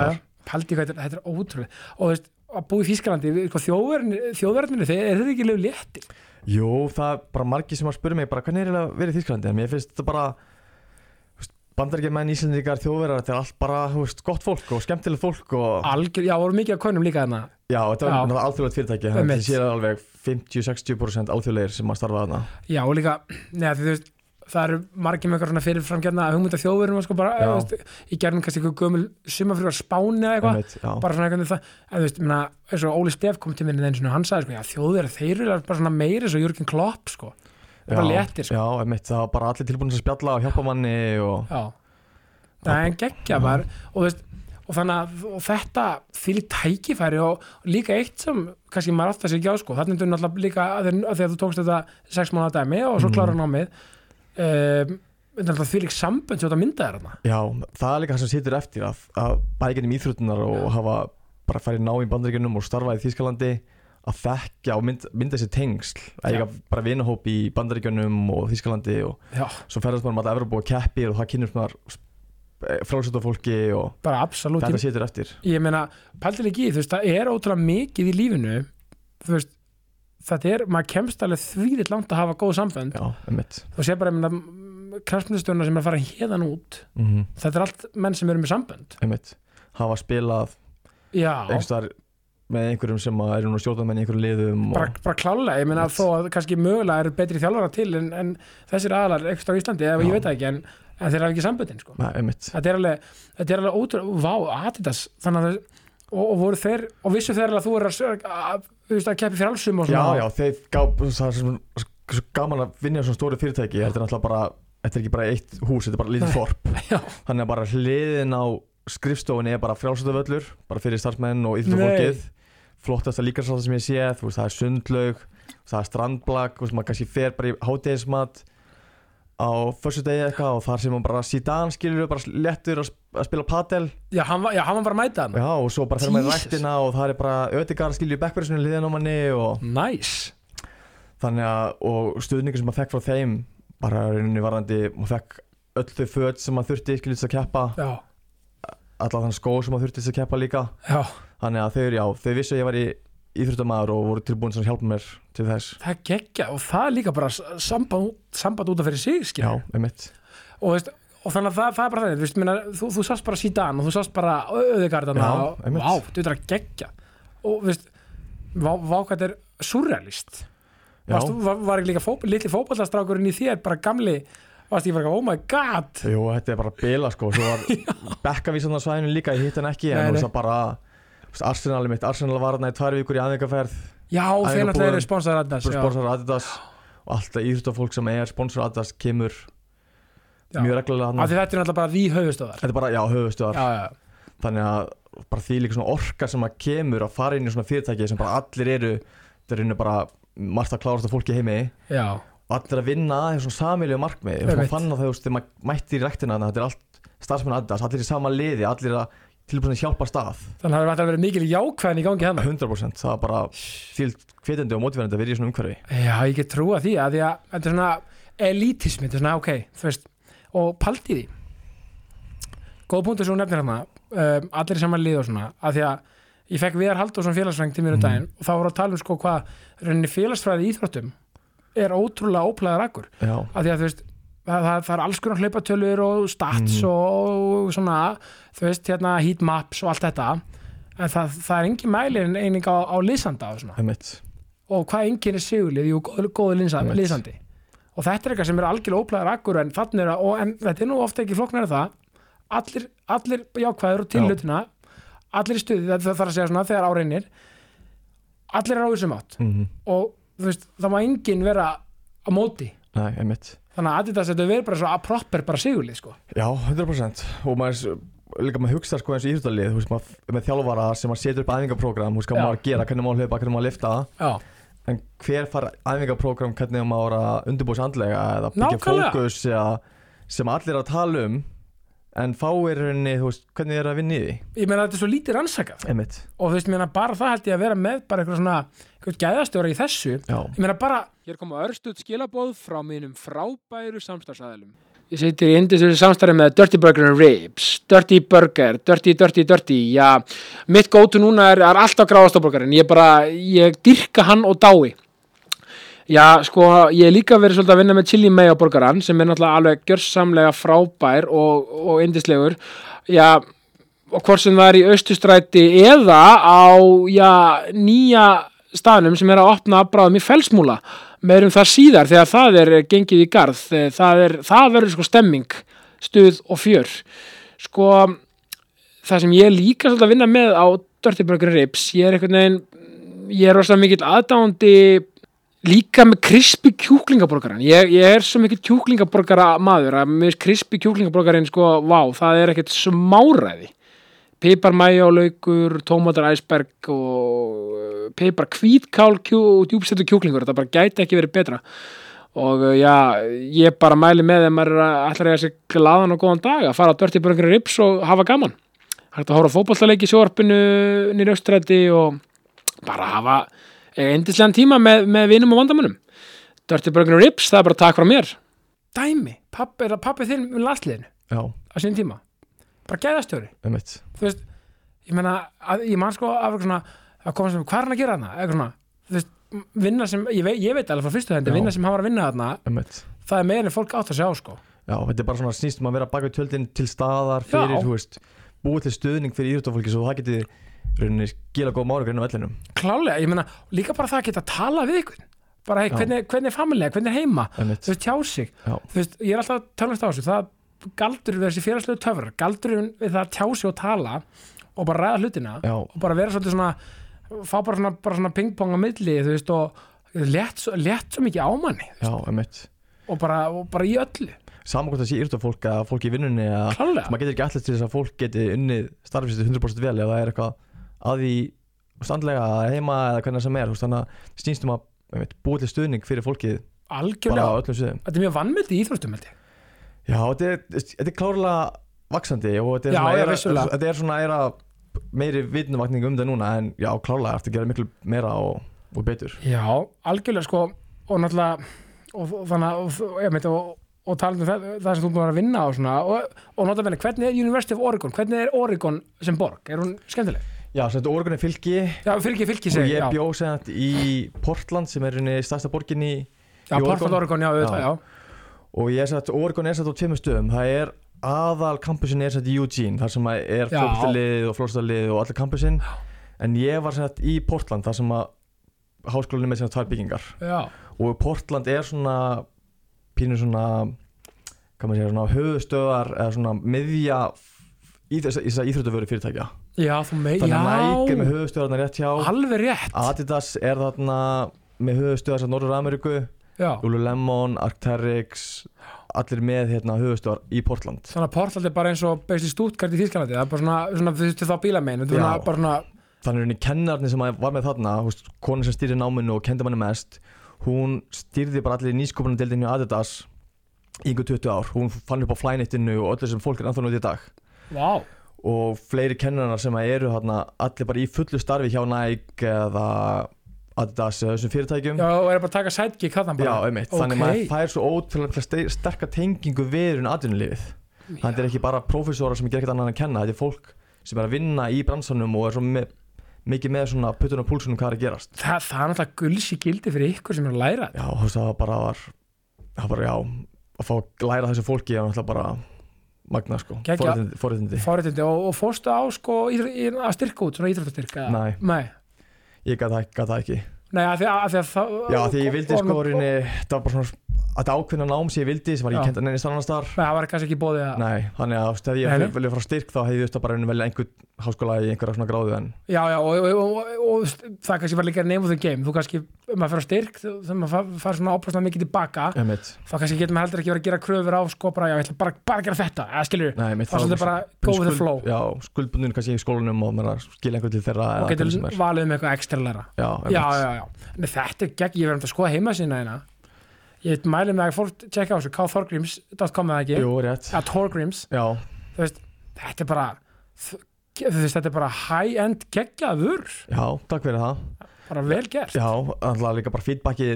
Það já, þetta, er- þetta er ótrúlega og þú veist, að búa í Þískalandi sko, þjóðverðinu, eru þið ekki lög létti Jú, það er bara margir sem að spura mig bara hvernig er að vera í Þýskalandi? En mér finnst þetta bara bandarækjumenn, Íslandíkar, þjóðverðar þetta er allt bara veist, gott fólk og skemmtilegt fólk og algjör, já, voru mikið að konum líka þarna. Já, þetta er Já. náttúrulega alþjóðlegt fyrirtæki það sér alveg 50-60% alþjóðlegir sem að starfa þarna. Já, og líka, neða, þú veist það eru margir með eitthvað svona fyrirframgjarna hugmynda þjóðverðum sko bara, þú veist, í gerðum kannski eitthvað gömul sumafrývar spáni eða eitthvað. Bara svona eitthvað það, en þú veist, minna, eins og Óli Stef kom til minni sinni og hann sagði, sko, já, þjóðverð, þeir eru bara svona meiri svo Jürgen Klopp, sko. Já, bara léttir, sko. já, einmitt, það var bara allir tilbúin að spjalla og hjálpa manni og já, það er en geggja bara, og þú veist og þannig að og þetta fyrir tækifæri og, og líka eitt sem kannski maður alltaf sér ekki á sko, þannig er náttúrulega líka að þegar, að þegar þú tókst þetta sex mánuða dæmi og svo Mhm. klára námið um, því líka sambönd sem þetta mynda er þarna. Já, það er líka það sem situr eftir að, að bæði gennum íþrótunar og hafa bara farið ná í bandaríkjunum og starfa í Þýskalandi að þekkja og mynd, mynda sér tengsl. Að eiga bara vinahóp í bandaríkjunum og Þýskalandi og já, svo ferðast maður um alltaf Evropa og keppir og það kynnur maður frálsötu fólki og þetta situr eftir. Ég meina, pæltir ekki í, þú veist, það er ótrúlega mikið í lífinu þú veist, þetta er, maður kemst alveg þvíðitt langt að hafa góð sambönd. Þú sé bara, ég meina, kraftmyndstöðuna sem er að fara hérðan út mm þetta er allt menn sem eru með sambönd. Einmitt. Hafa spilað já, einhverstaðar með einhverjum sem eru nú stjórnamenn í einhverjum liðum og, bara, bara klálega, ég meina þó að kannski mögulega eru betri þjálfara til en, en þessir aðalar eitthvað á Íslandi, eða Já. ég veit ekki en, en þeir hafa ekki samböndin, sko. Þetta er alveg, alveg ótrúlega, vá, Adidas þannig að og, og voru þeir og vissu þeir að þú er að, að, að keppi fyrir allsum og já, já, þeir er svo, gaman að vinna í svona stóri fyrirtæki. Þetta er náttúrulega bara, þetta er ekki bara eitt hús þetta er bara lítið Já. þannig að bara hliðin á skrifstofunni er bara frjálsöldavöllur bara fyrir starfsmenn og íþróttafólkið. Flottasta líkarsálta sem ég sé þú veist, það er sundlaug, það er strandblag þú veist, maður kannski fer bara í hátegismat á förstu degi eitthvað og þar sem maður bara síðan skilur bara léttur að, sp- að spila padel. Já, hann, var- já, hann var bara að mæta hann Já, og svo bara fer maður í Jesus. ræktina og það er bara ödegar skilju backverðsunu liðan á manni og nice, þannig að, og stuðningur sem maður fekk frá þeim bara rauninni varandi, maður fekk öll þau föt sem maður þurfti skilju til að keppa. Já, alla þann skó sem maður þurfti að keppa líka. Já. Þannig að þau, já, þau vissu að ég var í íþróttamæður og voru tilbúin að hjálpa mér til þess. Það er geggja og það er líka bara samband, samband út af fyrir sig. Já, einmitt. Og, veist, og þannig að það, það er bara það veist, minna, þú, þú sást bara síðan og þú sást bara auðvigardana og vá, þetta er að geggja. Og veist, vá, vá hvað þetta er surrealist. Varstu, var, var ekki líka fó, litli fótballastrákurinn í þér bara gamli, varst ég bara oh my god. Jú, þetta er bara bila sko svo var bekkavísan á svæðinu líka ég hitt hann ekki, en þú veist það bara Arsenal mitt, Arsenal var hann í tvær vikur í aðeinkaferð já, þeir Æfingabúðum, náttúrulega eru sponsor Adidas sponsor Adidas. Og alltaf íþróttafólk sem er sponsor Adidas kemur já. mjög reglulega hann þetta er náttúrulega bara því höfustöðar þetta er bara, já, höfustöðar þannig að bara því líka svona orka sem að kemur að fara inn í svona fyrirtæki sem bara allir eru þetta er einu bara margt að klárast af fólki heimi. Já, og allir að vinna að svona samilju markmið og fann að þau, þú veist, þegar maður mætti í rektina að þetta er allt starfsmenn Adidas, allir í sama liði allir að tilbúin að hjálpa stað. Þannig að það er verið mikil jákvæðin í gangi hennar 100% það er bara fílt hvetjandi og motiverandi að vera í svona umhverfi. Já, ég get trúa því að því að þetta er svona elitismi, þetta er svona ok veist, og paldi því. Góð punktur sem hún nefnir hérna um, allir í saman lið og svona að því að ég fekk Viðar Halldórsson félagsfræng til mér um Mhm. daginn og þá voru að tala um sko hvað félagsfræði í íþróttum er ótrúlega óplæðar akkur já, að því að þú veist það, það, er alls konar hlaupatölur og stats Mhm. og svona þú veist hérna heat maps og allt þetta. En það, það er engin mæli eining á, á liðsanda og svona. Og hvað enginn er sigurlið, jú, góð, góð liðsandi, og þetta er eitthvað sem er algjörlega óplæðar akkur en þannig er að, og, en þetta er nú ofta ekki flóknar það, allir, allir jákvæður og til Já. allir í stuði, það þarf að segja svona þegar áreinir allir er á þessum átt. Mm og þú veist, það má enginn vera á móti. Nei, einmitt þannig að Adidas þetta verður bara svo að proper bara sigurlið sko. já, 100% og maður líka maður hugsa sko eins og íþróttalið þú veist maður með þjálfara sem maður setur upp æfingaprógram þú veist hvað maður að gera, hvernig maður að hlaupa, hvernig maður að lifta já, en hver fara æfingaprógram hvernig maður að undirbúið sig andlega eða byggja fókus eða, sem allir er að tala um en fáir rauninni, þú veist, hvernig er að vinna í því. Ég meina þetta er svo lítið rannsakað. Einmitt, og þú veist, ég meina bara það held ég að vera með bara eitthvað svona, eitthvað gæðastjóra í þessu já, ég meina bara Hér koma örstuð skilabóð frá mínum frábæru samstagsæðilum. Ég situr í indisöðu samstarfi með Dirty Burger and Ribs, Dirty Burger, Dirty, Dirty, Dirty, já, mitt gótu núna er, er alltaf gráðastofburgarinn, ég bara, ég dyrka hann og dái. Já, sko, ég hef líka verið svolítið að vinna með chili mayo burgaran sem er náttúrulega alveg gjörsamlega frábær og, og indislegur. Já, og hvort sem það er í austustræti eða á, já, nýja staðnum sem er að opna bráðum í felsmúla meirum það síðar þegar það er gengið í garð. Eh, það, er, það verður sko stemming stuð og fjör. Sko það sem ég líka svolítið að vinna með á Dirty Burger Ribs ég er einhvern veginn ég er rosalega mikill aðdáandi líka með krispi kjúklingaborgaran ég, ég er svo mikill kjúklingaborgara maður að með krispi kjúklingaborgarin sko, vá, það er ekkert smáræði. Pipar laukur, tómatar æsberg og pipar hvítkál kjú, og djúbstættu kjúklingur þetta bara gæti ekki verið betra. Og uh, já, ég bara mæli með þeim maður er að ætla að eiga sér glaðan og góðan dag að fara á Dirty Burger Ribs og hafa gaman. Hægt að hóra fótballtaleik í sjóarpinu nýri austrætti og bara hafa endislegan tíma með, með vinum og vandamönnum. Dirty Burger Ribs, það er bara takk frá mér. Dæmi, pappi, er það pappi þinn með landsliðinu? Já, á sín tíma? Bara gæðastjóri? Þú veist, ég meina að, ég man sko af eitthvað svona að koma sem, hvað er hann að gera þarna eitthvað svona, þú veist, vinna sem ég veit, ég veit alveg frá fyrstu hendi, Já. vinna sem hann var að vinna þarna einmitt það er meira en fólk átt að sjá sko Já, þetta er bara svona snýst um að vera baka í tjöldin til staðar fyrir, Já. þú veist, búið til stuðning fyrir íþjóttafólki svo það geti rauninni skila góð mári grunn á vellinum. klálega, ég meina, líka bara það að geta að tala við ykkur bara, hey, Já. hvernig, hvernig er familega, hvernig er heima Einmitt. þú veist, tjá sig Já. þú veist, ég er alltaf að tölast á þessu það galdur við þessi félagslegu töfrar galdur við það að tjá sig og tala og bara ræða hlutina Já, og bara vera svolítið svona fá bara svona, bara svona pingpong á milli þú veist og létt, svo- létt svo mikið ámanni já, og bara, og bara í öllu. Saman hvort það sé íþjóttafólk eða fólk í vinnunni eða klálega, maður getur ekki allast til þess að fólk geti unnið starfið sitt 100% vel ef það er eitthvað að því standlega eða heima eða hvernig sem er, þannig að snýst um að einmitt, búið til stuðning fyrir fólkið algjörlega. þetta er mjög vannmyndi í íþróttum held ég. Já, þetta er, þetta er klárlega vaksandi og þetta er Já, svona, er, þetta er svona er að meiri vitnuvakning um það núna en já, klárlega eftir að gera miklu meira og, og betur. já, algjörlega sko og náttúrulega og, og þannig að og, og, og, og talandi um það, það sem þú búin að vinna á svona og, og nota benni, hvernig er University of Oregon? Hvernig er Oregon sem borg, er hún skemmtileg? Já, þetta Oregon er fylki. Já, fylgi, fylgi og ég já, bjó sem þetta í Portland sem er henni stærsta borgin í já, í Portland Oregon, já, auðvitað, og ég er þetta Oregon er þetta á tveimur stöðum. Það er aðal kampusin er í Eugene þar sem er Já. fólkstallið og flórstalið og allir kampusin en ég var þetta í Portland þar sem að háskólinni með þetta tvær byggingar. Já, og Portland er svona pínu svona svona höfustöðar eða svona miðja í þess að íþróttavöru fyrirtækja. Já, þú þannig að Nike með já höfustöðarna rétt hjá. Alveg rétt. Adidas er þarna með höfustöðar sem Norður Ameríku já, Lululemon, Arc'teryx allir með hérna höfustöðar í Portland. Þannig að Portland er bara eins og í stútkart í Þýskalandi, það er bara svona, svona þú veist þá bílamein, svona þannig henni kennarni sem að var með þarna konin sem stýrði náminu og kendi manni mest hún stýrði bara allir nýskopunardeildinu Adidas í einhver 20 ár. Hún fann upp á flynettinu og öllu sem fólk er ennþá núti í dag. Vá, og fleiri kennarnar sem að eru þarna allir bara í fullu starfi hjá Nike eða Adidas eða þessum fyrirtækjum. Já, og er bara að taka sidekick þarna Já, bara einmitt, þannig maður Ok. fær svo ótrúlega ste- sterka tengingu við um atvinnulífið. Þetta er ekki bara prófessora sem er ekkert annað en að kenna Þetta er fólk sem er að vinna í bransanum og er svo með, mikið með svona puttun og púlsunum hvað er að gerast. Þa, það er náttúrulega gulls í gildi fyrir ykkur sem er að læra Já, þú veist, það var bara var, það var bara, já, að fá að læra þessu fólki er náttúrulega bara magna, sko, forréttindi- og, og fórstu á sko að styrka út, svona íþróttastyrka Nei. Nei, Ég gat það, ekki. Nei að því að, að, að það Já, því ég vildi sko rinni, það var bara svona þetta ákveðna nám sem ég vildi sem var ekki kent að neina annars þar það var kannski ekki bóðið að Nei, þannig að þú ef ég nei. vilja fara styrk þá hefði ég veist að bara að velja einhvern háskóla í einhverja svona gráðu en Já, já, og, og, og, og, og það kannski var líka name of the game. Þú kannski, um að fyrir styrk þegar maður fær, fær svona ápröfna mikið tilbaka þá kannski getur maður heldur ekki verið að gera kröfur á sko bara, já, ég ætla bara, bara að gera þetta. Eða skilur, það er svolítið bara go with the flow. Já, skuldbundin kannski í skólanum og maður að skilja einhvern til þeirra og getur valið um eitthvað ekstra að læra. Já, já, já, já, þetta er gegn, ég verðum að skoða heima sína hérna ég mæli mig að fólk tjekka á þessu kthorgrims.com eða ekki, Jú, rétt. Að Torgrims Já, þú veist, þetta er bara þú veist, þetta er bara high-end geggjaður, já, takk fyrir það. Bara vel gert. Já, alltaf líka bara feedbacki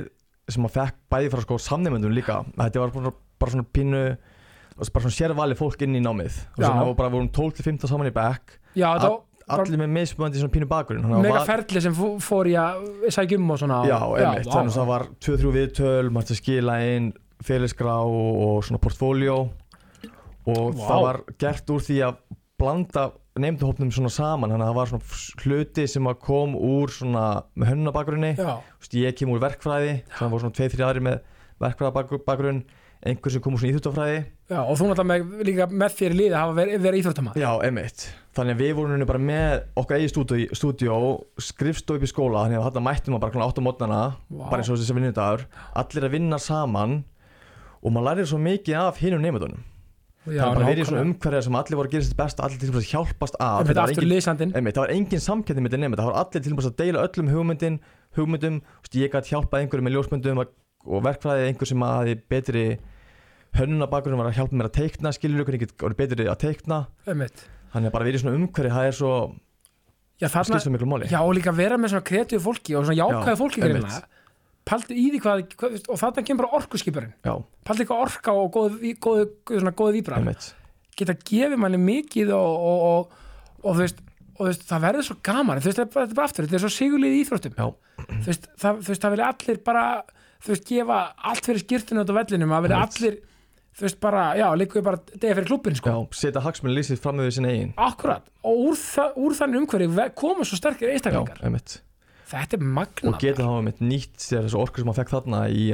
sem maður fekk bæði frá sko samnefndum líka. Þetta var bara, bara svona pínu bara svona sérvali fólk inn í námið. Og Já. svona og bara vorum 12-15 saman í back já, þetta var allir með mismunandi svona pínu bakgrunn að mega var- ferli sem fó- fór í að sækja um og svona Já, einmitt, þannig að það var 2-3 viðtöl, maður til að skila inn félagsgrá og svona portfóljó og Vá. það var gert úr því að blanda nefnduhópnum svona saman. Þannig að það var svona hluti sem að kom úr svona með hönnunabakgrunni já, ég kem úr verkfræði þannig voru svona tveið, þrjá aðri með verkfræðabakgrunn einhver sem kom úr svona íþjóttafræði já, og þú náttúrulega með, líka með þér í liði að hafa verið, verið íþróttamaður. Já, emitt Þannig að við vorum bara með okkar eigi stúdíó, stúdíó skrifstof upp í skóla þannig að þarna mættum maður bara klána 8 mótnana Vá. bara eins og þessi vinnudagur. Allir að vinna saman og maður lærir svo mikið af hinum nefndunum já, það er bara verið í svona umhverja sem allir voru að gera sitt besta allir til að hjálpast að Einmitt, Það var engin- Einmitt, það var engin samkeppni með nefnd það var allir til að deila öllum hugmyndin hugmyndum, ég gæti hjálpað einhverjum með ljósmyndum og- og verkfræði einhver sem hafi betri hönnunabakur var að hjálpa mér að teikna skilur ykkur, ég get betri að teikna. Einmitt. Þannig að bara verið í svona umhverju það er svo, já, þarna, skilst svo miklu máli. Já, og líka vera með svona kreatíu fólki og svona jákvæði Já, fólki greinilega. paldi í því hvað, hvað og þarna kemur bara orkuskipurinn. Paldi eitthvað orka og góð, ví- góð, svona góð víbra geta gefið manni mikið og, og, og, og, þú veist, og þú veist, það verður svo gaman. Þú veist, þetta er bara- aftur, þetta er svo sigurlið í íþróttum. Þú veist, það, það vilja allir bara þú veist, gefa allt fyrir skýrtinu út á vellinum, það vilja allir þú veist, bara, já, líka við bara degja fyrir klubbin, sko, já, setja hagsmunni lýsið fram með sinni eigin. Akkurat. Og úr, þa úr þannig umhverju ve- koma svo sterkir já, einstaklingar, einmitt. Þetta er magna og geta þá einmitt nýtt sér þessu orku sem maður fekk þarna í,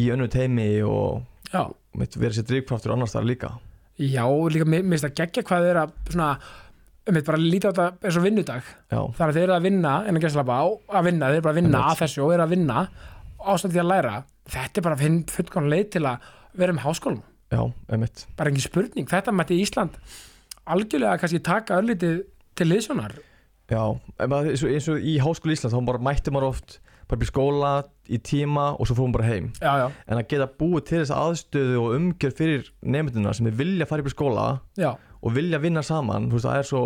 í önnu teimi og já, einmitt, verið sér drifkraftur annars þar líka. Já, líka finnst að gegja hvað þeir eru að svona, um bara líta á þetta eins og vinnudag. Já, þar að þeir eru að vinna en að gæsla á að vinna, þeir eru bara að vinna Einmitt. að þessu og eru að vinna ástændi að læra. Þetta er bara fullkvæm leið til að með háskólum, já, einmitt. Bara engin spurning. Þetta mætti Ísland algjörlega kannski taka örlítið til liðsjónar já, eins og, eins og í háskóli Íslands þá mætti maður oft bara í skóla í tíma og svo fórum bara heim. Já, já, en að geta búið til þess aðstöðu og umgjörð fyrir nefndina sem þeir vilja fara upp í skóla já, og vilja vinna saman þú veist, það er svo,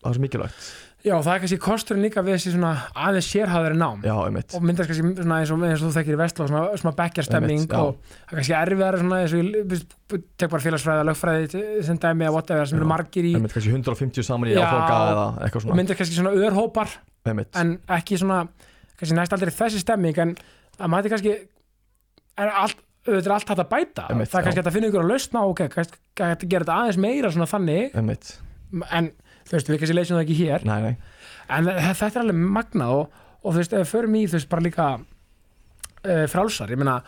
það er svo mikilvægt já, það er kannski kosturinn líka við þessi svona aðeins sérhæðari nám. Já, og myndast kannski svona eins og, eins og þú þekkir í Vestló svona, svona bekkjarstemming og það er kannski erfiðari svona eins og ég tek bara félagsfræði, lögfræði sem dæmi að whatever sem eru margir í einmitt kannski 150 saman í áfanga eða eitthvað og svona myndast kannski svona örhópar einmitt, en ekki svona kannski næst aldrei þessi stemming en það mæti kannski er allt, auðvitað er allt hægt að bæta. Einmitt, það er kannski að finna ykkur að lausna ok, kannski hægt að gera þetta aðeins meira svona þannig. En þú veist, við kannski leysum það ekki hér. Nei, nei, en þe- þetta er alveg magnað og, og þú veist, ef við förum í þú veist, bara líka uh, frálsar, ég meina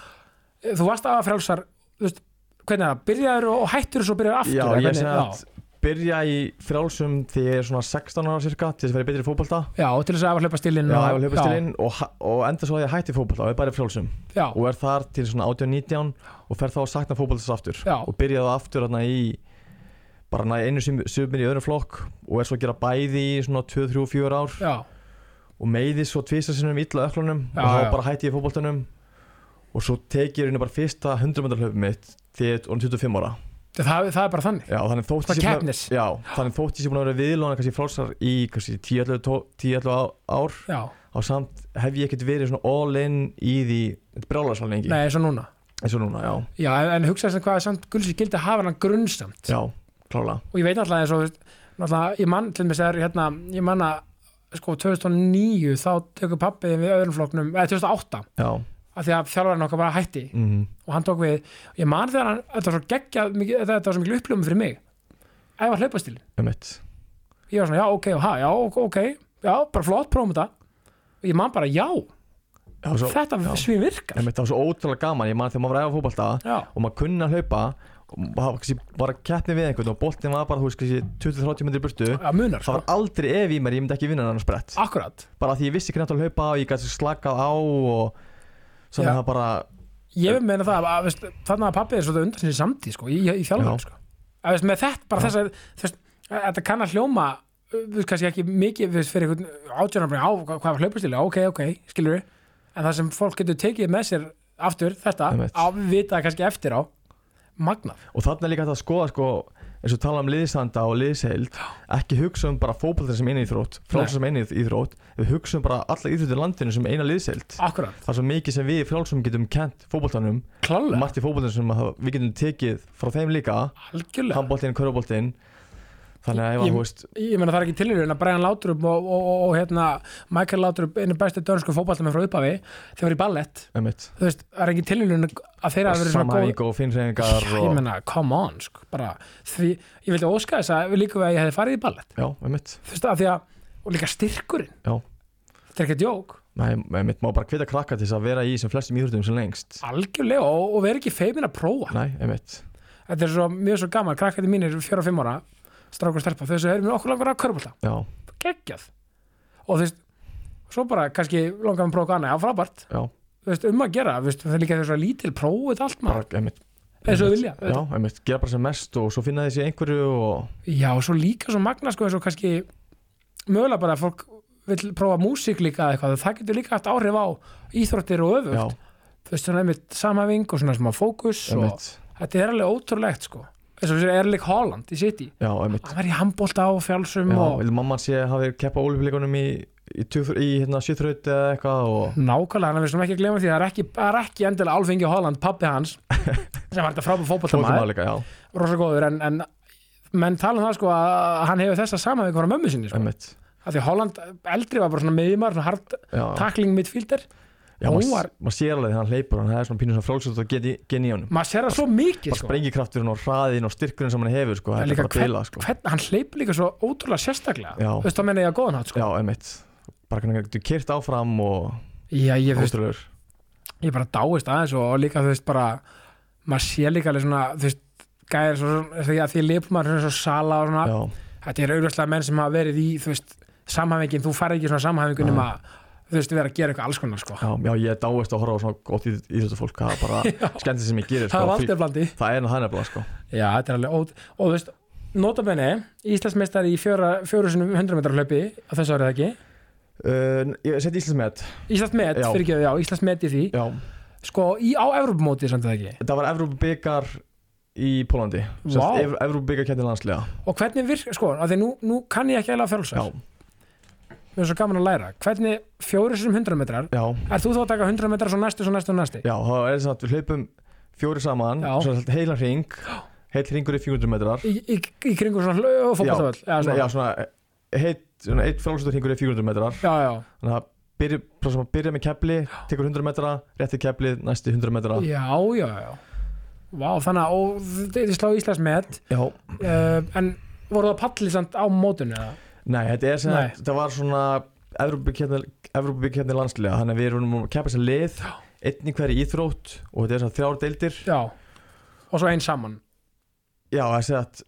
eh, þú varst aða frálsar þú veist, hvernig er það, byrjaður og hættur og svo byrjaður aftur já, ég hvernig? segi að byrja í frjálsum þegar ég er svona 16 ára cirka til þess að vera betri í fótbolta. Já, til þess að hlaupa stilinn og, og, og enda svo að ég hætti fótbolta og er bara í frjálsum. Já, og er þar til svona 18-19 og fer þá að sakna fótboltas aftur. Já. og byrjaði aftur þarna í bara næ einu sumir í öðrum flokk og er svo að gera bæði í svona 2-3-4 ár. Já, og meiði svo tvisa sinnum illa öklunum Já, og þá já. bara hætti ég fótboltanum. Og svo teki ég rauninni bara fyrsta 100 metrar hlaupið mitt þegar ég er orðinn 25 ára. Það, það er bara þannig. Já, þannig þótt ég að- sé búin að vera viðlóna kannski frálsar í kannski 10-11 tó- 10-11 á- ár. Já, á samt hef ég ekkert verið svona all in í því brjálarsal lengi. Nei, eins og núna. Eins og núna, já, já, en, en hugsaði sem hvað er samt gulsi gildi að hafa hann grunnsamt já, klála og ég veit alltaf eins og ég mann til mér er hérna, ég mann að sko 2009 þá tekur pappið við öðrum flokknum, eða 2008 já, af því að þjálfarinn okkar bara hætti. Mhm, og hann tók við, ég man þegar hann þetta var svo geggjað, þetta var svo mikið upplifum fyrir mig. Æfa hlaupastil um mitt ég var svona, já, ok, og ha, já, ok já, bara flott, prófum þetta. Og ég man bara, já, já, svo, þetta svið virkar. Það var svo ótrúlega gaman. Ég man þegar maður var að æfa fótbolta já, og maður kunni að hlaupa og maður var að keppni við einhvern og boltin var bara, þú veist, kannski 20-30 myndir í burtu. Já, munar, það sko, var aldrei ef í mér, ég myndi ekki vinna hann sprett. Akkurat. Bara því ég vissi ekki náttúrulega að hlaupa og ég gæti slakað á og svona Já. það bara ég meina það, að, þannig að pappið er svolítið undan sinni samtíð, sko, í, í Já. sko. Að, veist, með þetta, bara þess að þú veist, þetta kann að hljóma uh, veist, kannski ekki mikið veist, fyrir einhvern átjónar á hvað var hlaupastili, ok, ok, skilur við en það sem fólk getur tekið með sér aftur þetta, á vita kannski eftir á magnað, og þarna er líka hægt að skoða sko eins og tala um liðsanda og liðsheild ekki hugsa um bara fótboltar sem eina íþrótt frálsar sem eina íþrótt við hugsa um bara alla íþróttir í landinu sem eina liðsheild. Er svo mikið sem við frálsum getum kent klálega. Margt í fótboltanum sem við getum tekið frá þeim líka. Algjörlega, handboltinn, köruboltinn þannig að Ég- að, þú veist, ég meina það er ekki tilhörun að Brian Laudrup og, og, og, og hérna Michael Laudrup einu bestu dönsku fótballtamenn frá upphafi þeir var í ballett. Þú veist, það er ekki tilhörun að þeir hafa verið svona góð finnsengar Já, ég og, meina, come on sko, bara, því, ég vildi óska þess að líka að ég hefði farið í ballett. Já, þú veist, af því að, og líka styrkurinn. Já. þetta er ekki djók Nei, einmitt má bara hvita krakka til þess að vera í sem flestum íþróttum sem lengst. Algjörlega og, og vera ekki feimin að prófa. Nei, þetta er svo, mjög svo gaman, krakkandi mínir fjóra og fimm ára, strákur stelpa þau sem erum okkur langar að körbólta, geggjað. Og þú veist, svo bara kannski langar að prófa gana, já frábært. Veist, um að gera, veist, það er líka þess að lítil prófið allt maður, eins og vilja Já, einmitt, gera bara sem mest og svo finna þessi einhverju og já, og svo líka svo magna sko, og kannski mögulega bara að fólk vill prófa músík líka eitthvað, það getur líka haft áhrif á íþróttir og öfugt, Já, þú veist, svona einmitt samhæfing og svona smá fókus og þetta er alveg ótrúlegt sko eins og þessi Erling Haaland í City. Já, hann var í handbólta á fjálsum Já, og vil mamman sé hafi keppa ólífleikunum í í, í hérna sjöþraut eða eitthvað og nákvæmlega, hann er við ekki að glemja því það er ekki, ekki endilega Alfengi Haaland, pappi hans sem var þetta frábæð fótballtamaður tóttum líka, já, rosa góður en, en menn tala um það sko að hann hefur þessa saman við hvora mömmu sinni sko. því að Holland eldri var bara svona miðjumar svona hard Já, tackling midfielder já maður var- mað sér alveg þegar hann hleypur hann hefði svona pínu svona frálsöld geti gen í honum. Maður sér það svo mikið sko. sprengikrafturinn og hraðin og styrkurinn sem hann hefur sko, líka er bara að bila sko. hvern, hann hleypur líka svo ótrúlega sérstaklega. Þú veist þá meina ég að góðan hátt sko. Já, einmitt. Bara hann getur kyrt áfram og já, ég, veist, ég bara dáist aðeins og líka þú veist bara maður sé líka alveg svona þú veist gæðir svo, því að því leipur maður svona svo sala og svona. Þetta er auðvitað menn sem hafa verið í þú veist samhæfingin, þú færði ekki svona samhæfingun um að þú veist vera að gera eitthvað alls konar sko. já, já, ég dáist að horfa á svona gott í, í þetta fólk það er bara skemmtið sem ég gerir það sko, alltaf blandi það er það nefnilega sko. já, þetta er alveg ót og þú veist, notabenni Íslandsmeistari í fjóra, fjóru sinum 100 metrar hlaupi á þessu árið ekki? Uh, Ég seti Íslandsmet. Íslandsmet, fyrir ekki, já, Íslandsmet í því. Já, sko, í, á Evropamóti samt eða ekki? Þetta var Evrópubikar í Pólandi wow. Evrópubikar kætti landslega og hvernig virk, sko, af því nú, nú kann ég ekki eða frjálsar Já, mér er svo gaman að læra, hvernig fjóru sinum 100 metrar? Já, er þú þá að taka 100 metrar svo næstu, svo næstu, svo næstu já þá er þess að við hlaupum fjóri saman Já. svo heilan hring. Heil hringur í 400 metrar. Í, í, í kringu svona fókbaltavöll já, svona. svona svona eitt frálsöld hringur í 400 metrar. Já, já, þannig að byrja, byrja með kepli tekur 100 metra, rétti kepli, næsti 100 metra. Já, já, já. Vá, þannig að og þið slá Íslands met. Já, uh, en voru það palli samt á mótinu eða? Nei, þetta er sem að þetta var svona Evrópubikjarni landslega þannig að við erum að keppa sér lið einn í hverju íþrótt og þetta er svona þrjár deildir. Já, og svo einn saman. Já, sé að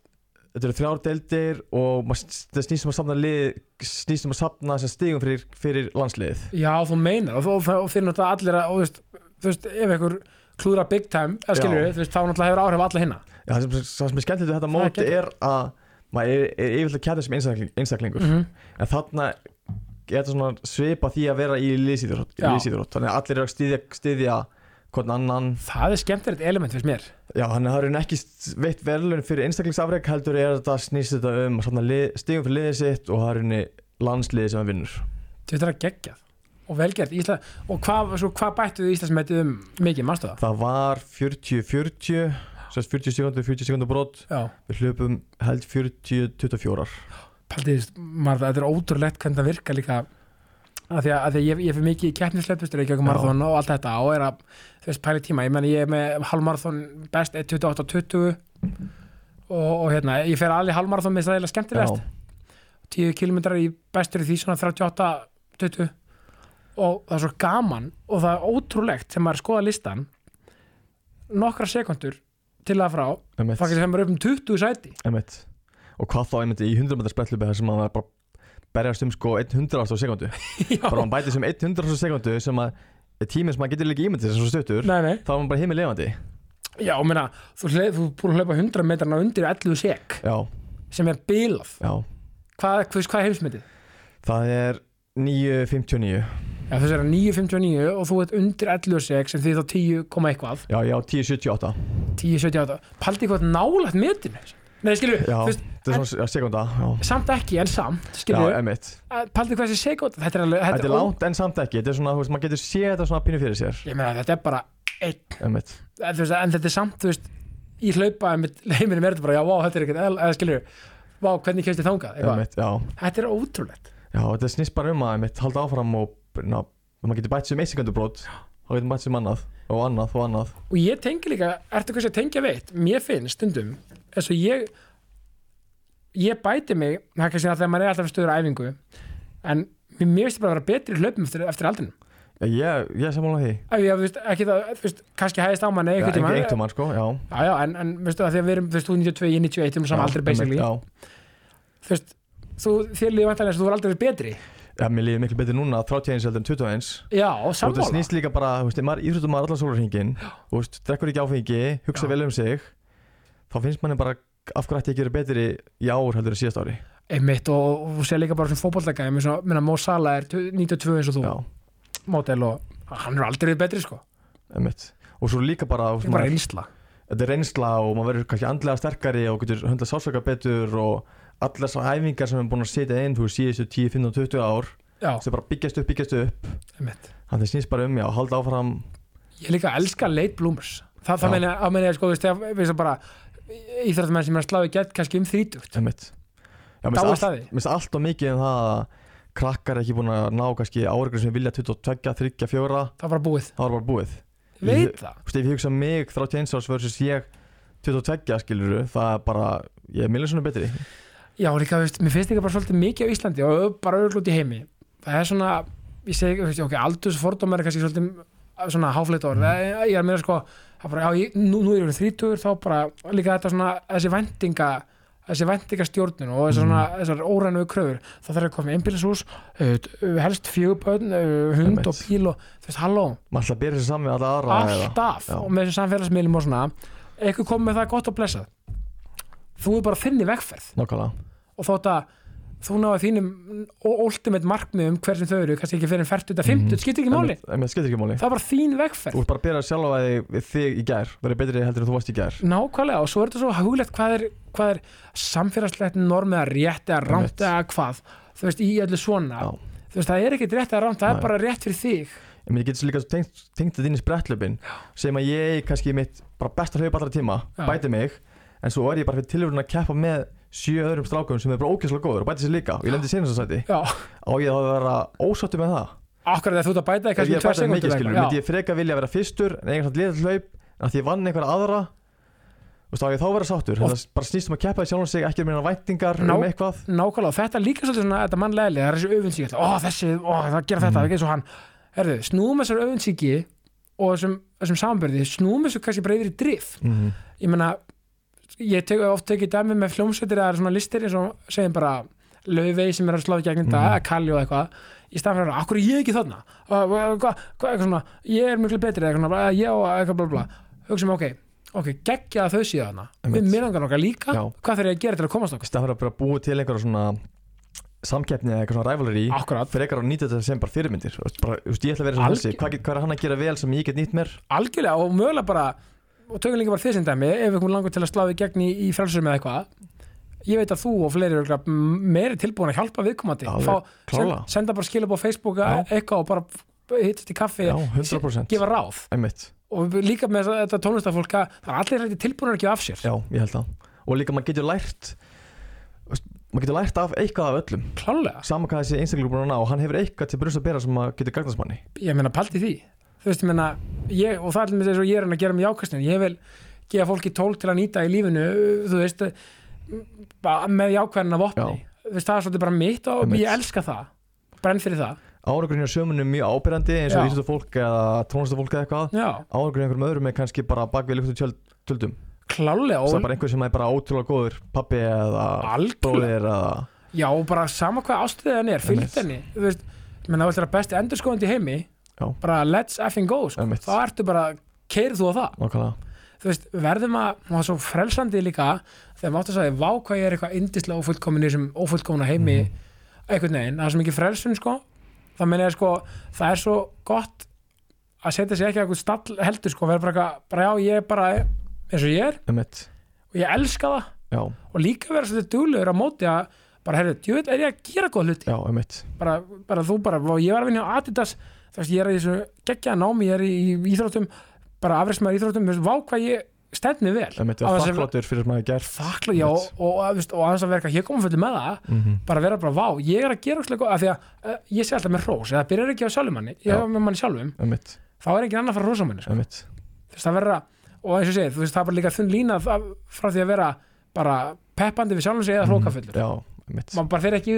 þetta eru þrjár deildir og það snýst um að safna lið snýst um að safna þessar stigum fyrir, fyrir landsliðið. Já, þú meinar og, og, og þeir náttúrulega allir að, og, þú veist, þú veist, ef einhver klúðra big time, eða skilur við, þú veist, þá náttúrulega hefur áhrif alla hinna. Já, það sem, sem er skemmtilegt við þetta móti er að maður er, yfirlega kætið sem einstakling, einstaklingur. -hmm. en þarna þetta svona svipa því að vera í liðsýþrótt. þannig að allir eru að styðja, styðja hvern annan. Það er skemmtilegt element fyrst mér. Já, þannig að það eru ekki veitt verðlun fyrir einstaklingsafreg heldur er þetta snýst þetta um stigum fyrir liðið sitt og það er henni landsliðið sem það vinnur. Þetta er að geggjað og velgert Ísla, og hvað, svo, hvað bættuðu Íslandsmetið um mikið, það? Það var 40-40 sérst 40 sekundur, 40 sekundur brot. Já, við hlupum held 40-24 paldið, maður, þetta er ótrúlegt hvernig það virka líka. Að því að, að því ég, ég fyrir mikið í keppnislegt veist, Reykjavík marathon og allt þetta og er að þú veist, pæli tíma, ég menn ég er með halvmarathon best 1.28.20 og, og hérna, ég fer alveg halvmarathon með það eiginlega skemmtilegast. 10 km í bestur í því svona 38-20 og það er svo gaman og það er ótrúlegt sem maður skoða listan nokkra sekundur til að frá, getur sem er upp um 20 sæti. Emmett og hvað þá einmitt í 100 metrar spretlubi þar sem maður bara berjast um sko 100 ást á sekundu bara hann bæti sem 100 ást á sekundu sem að er tíminn sem maður getur líka ímyndið þess að stuttur nei, nei. þá er maður bara heimil lifandi. Já, og meina, þú, þú er búin að hlaupa 100 metrarna undir 11 sek. Já, sem er já. Hvað, hvað, hvað er heimsmyndið? það er 9.59 Já, þessi er að 9.59 og þú ert undir 11 sek sem því þá 10, komma eitthvað. Já, já, 10.78 10.78. Paldi eitthvað nálægt metinu. Nei, skilur, já, veist, þetta er svona sekunda já, samt ekki en samt, já skilur, emitt paldi hvað þessi sekund, þetta er alveg, þetta er langt en samt ekki þetta er svona, þú veist, maður getur séð þetta svona pínu fyrir sér. Ég meina, þetta er bara einn, emitt en, en þetta er samt, þú veist, í hlaupa, heiminum er þetta bara, já, vá, þetta er eða skilur, vá, hvernig kemst ég þangað eitthvað. einmitt, já, þetta er ótrúlegt. Já, þetta snýst bara um að einmitt, halda áfram og ná, maður getur bætt sér um eitt sekundubrót þá getur maður bætt sér um annað og annað og annað. Og ég tengi líka, ertu kannski að tengja veitt mér finnst stundum eins og ég ég bæti mig það er kannski að þegar maður er alltaf stöður æfingu en mér finnst ég bara að vera betri í hlaupum eftir, eftir aldrinum. Ég, ég sammála því. Æ, ég, veist, ekki það, þú veist, kannski hæðist á manni Já, einhvern einhvern tímann sko, já. Já, já, en, en veistu að því að við erum, þú veist, þú 92, ég 91 við erum saman aldrei basically. þú veist, þú, þér líður vantarlega þú er aldrei betri Já, mér líður miklu betur núna 31 heldur en 21 já, og það sammála. snýst líka bara, þú veist, maður íþróttum maður allan sólarhingin þú veist, drekkur ekki áfengi, hugsa Já. vel um sig þá finnst manni bara af hverju ætti ég að gera betri í ár heldur en síðast ári. Einmitt og, og þú sé líka bara svona fótbollega ég meina Mo Salah er 92 eins og þú. Já, mótel og hann er aldrei verið betri sko. Emmitt og svo líka bara, það veist, er bara maður, einsla þetta er reynsla og maður verður kannski andlega sterkari og getur höndla sálsaka betur og allar þessar æfingar sem við erum búin að setja inn þú veist, síðustu 10, 15, 20 ár já, sem bara byggjast upp, byggjast upp. Þannig það snýst bara um, já, halda áfram. Ég líka elska late bloomers. Þa, það meina, að meina, sko, þú veist, þegar við sem bara íþrættumenn sem er sláði gett kannski um þrítugt. Emmitt Já, mér finnst allt- og mikið um það að krakkar er ekki búin að ná kannski áregur sem vilja 22, 3, 4 það var bara búið, þá er bara búið. Ég veit það. Þú veist, ég hugsa mig 31 árs versus ég 22 skiluru, það er bara ég er miljónsuna betri já, líka, veist, mér finnst líka bara svolítið mikið á Íslandi og bara öll út í heimi. Það er svona, ég segi, ok, aldurs fordómar er kannski svolítið svona háfleitt orð, mm. ég er meira sko það bara, já, ég, nú, nú er ég þrítugur þá bara líka þetta svona, þessi væntinga þessi væntingastjórnun og þessar, svona, þessar órænu kröfur, þá þarf að koma með einbýlisús, helst fjögubönn hund og bíl og þú veist, halló, maður ætla að byrja aðra eða- alltaf og með þessi samfélagsmiðlum og svona. Eitthvað komið með það gott og blessað þú er bara þinni vegferð. Nákvæmlega, og þótt að þú náðu þínum ultimate markmiðum hver sem þau eru, kannski ekki fyrir en 40 50, Mhm. skiptir ekki máli. en mér skiltir ekki máli. Það er bara þín þú vegferð ert bara að byrja sjálfa þig við þig í gær verið betri heldur en þú varst í gær. Nákvæmlega og svo er þetta svo huglegt hvað er, hvað er samfélagslegt norm eða rétt eða rámt eða hvað þú veist, í öllu svona. Já. þú veist, það er ekkert rétt eða rámt, það Nei. er bara rétt fyrir þig. En mér getur svo líka tengt, tengt þetta inn í sprettlöpin sem að ég kannski mitt bara besta hlaup allra tíma, bæti mig en svo er ég bara fyrir tilhörun að keppa með sjö öðrum strákum sem er bara ógeðslega góður og bæti sér líka. Og ég lendi senast að sæti. Já, á ég þá að vera ósáttu með það. Akkurat þegar þú ert að bæta þig ef kannski ég um tvær bæti mikið sekúndur skilur, eitthvað. myndi ég freka vilja vera fyrstur en eiginlega liða hlaup en að því ég vann einhverja aðra. Þá á ég þá að vera sáttur. Og- þetta bara snýst um að keppa í sjálfum sig ekki um meina væntingar Ná- um eitthvað. nákvæmlega, og þetta er líka svolítið svona þetta mannlegli, það er þessi öfundsík ó þessi, ó það gera þetta, Mhm. það er eins og hann. Herðu, snúum þessar öfundsíki og þessum, þessum samanbyrði, snúum þessu kannski breyðir í drif, mm ég meina ég tek, oft tekið dæmi með fljómsveitir eða svona listir eins og segjum bara laufey sem er að slá í gegnum þetta, Mhm. eða kalli og eitthvað í staðan fyrir að, akkur er ég ekki þarna? Hvað, hvað, hvað, eitthvað svona, ég er miklu betri eitthvað svona, ég og eitthvað bla bla. Hugsa mig, ok, ok, geggja að þau þarna. Við minnangar okkar líka, Já. hvað þarf ég að gera til að komast okkar stað fyrir að búa til einhverja svona samkeppni eða eitthvað svona rivalry akkurat, frekar að nýta þetta sem bara fyrirmyndir. Bara, ég ætla að vera Algjör- þessi hvað, hvað er hann að gera vel sem ég get nýtt mér? Algjörlega og mögulega bara og tökum líka bara þið sem dæmi ef við komum langur til að slá í gegn í, í frelsum eða eitthvað ég veit að þú og fleiri eru meiri tilbúin að hjálpa viðkomandi. Fá, send, senda bara skilja á Facebook Já. eitthvað og bara hittast í kaffi. Já, 100% gefa ráð. Einmitt, og líka með þetta tónlistafólk að það er allir hætti tilbúin að gefa af sér. Já, ég held það. Og líka maður getur lært maður getur lært af eitthvað af öllum. Klálega, sama hvað þessi einstaklega búin að ná og hann hefur eitthvað til brust að bera sem maður getur gagnast manni. Ég meina paldi því þú veist, ég meina, ég, og það er með þess að ég er hann að gera með jákastinu, ég vil gefa fólki tól til að nýta í lífinu, þú veist með jákvæðina vopni. Þú veist, það er svolítið bara mitt og Einmitt. ég elska það. Brenn fyrir það, árangurinn hjá sömunum er mjög ábyrjandi eins og Já. íþjóttafólk eða tónlistafólk eða eitthvað. Já, árangurinn hjá einhverjum öðrum er kannski bara bak við luktu tjöld, tjöldum. Klálega það er bara einhver sem er bara ótrúlega góður pappi eða bróðir eða já, bara sama hvað ástriðið henni er, Einmitt. henni. Þú veist, meina, það er besti endurskóðandi í heimi Já. bara let's effing go, sko. Þá ertu bara keirð þú á það? Nákvæmlega. Þú veist, verðum að, það er svo frelsandi líka þegar maður átt að sagði, vá hvað ég er eitthvað indislega ófullkomin í þessum ófullkomna heimi Mhm. einhvern veginn, það er svo mikið frelsun sko, það meina ég sko það er svo gott að setja sig ekki að eitthvað stall heldur sko, vera bara, bara já, ég er bara eins og ég er. Einmitt, og ég elska það. Já, og líka vera svolítið duglegur á móti að bara, herru, djúið er ég að gera góð hluti. Bara, bara þú bara, ég var að vinna á Adidas þú veist, ég er í þessu geggja námi ég er í, íþróttum, bara afreismæður íþróttum, þú veist, vá hvað ég stefni vel. Og þess að- þakkláttur fyrir sem maður gert. Þakkla, já, og, aðeins að vera hér komum fyrir með það Mhm. bara vera bara vá, ég er að gera óslega góð af því að uh, ég sé alltaf með hrós, eða byrjar ekki á sjálfum manni ég Já. hef með manni sjálfum, Einmitt, þá er ekki annar að fara að hrósa manni sko. þú veist, það verða, og eins og segið, þú veist, það er bara líka þunn lína frá því að vera bara peppandi við sjálfum sig eða hrókafullur Já, einmitt. Maður bara fer ekki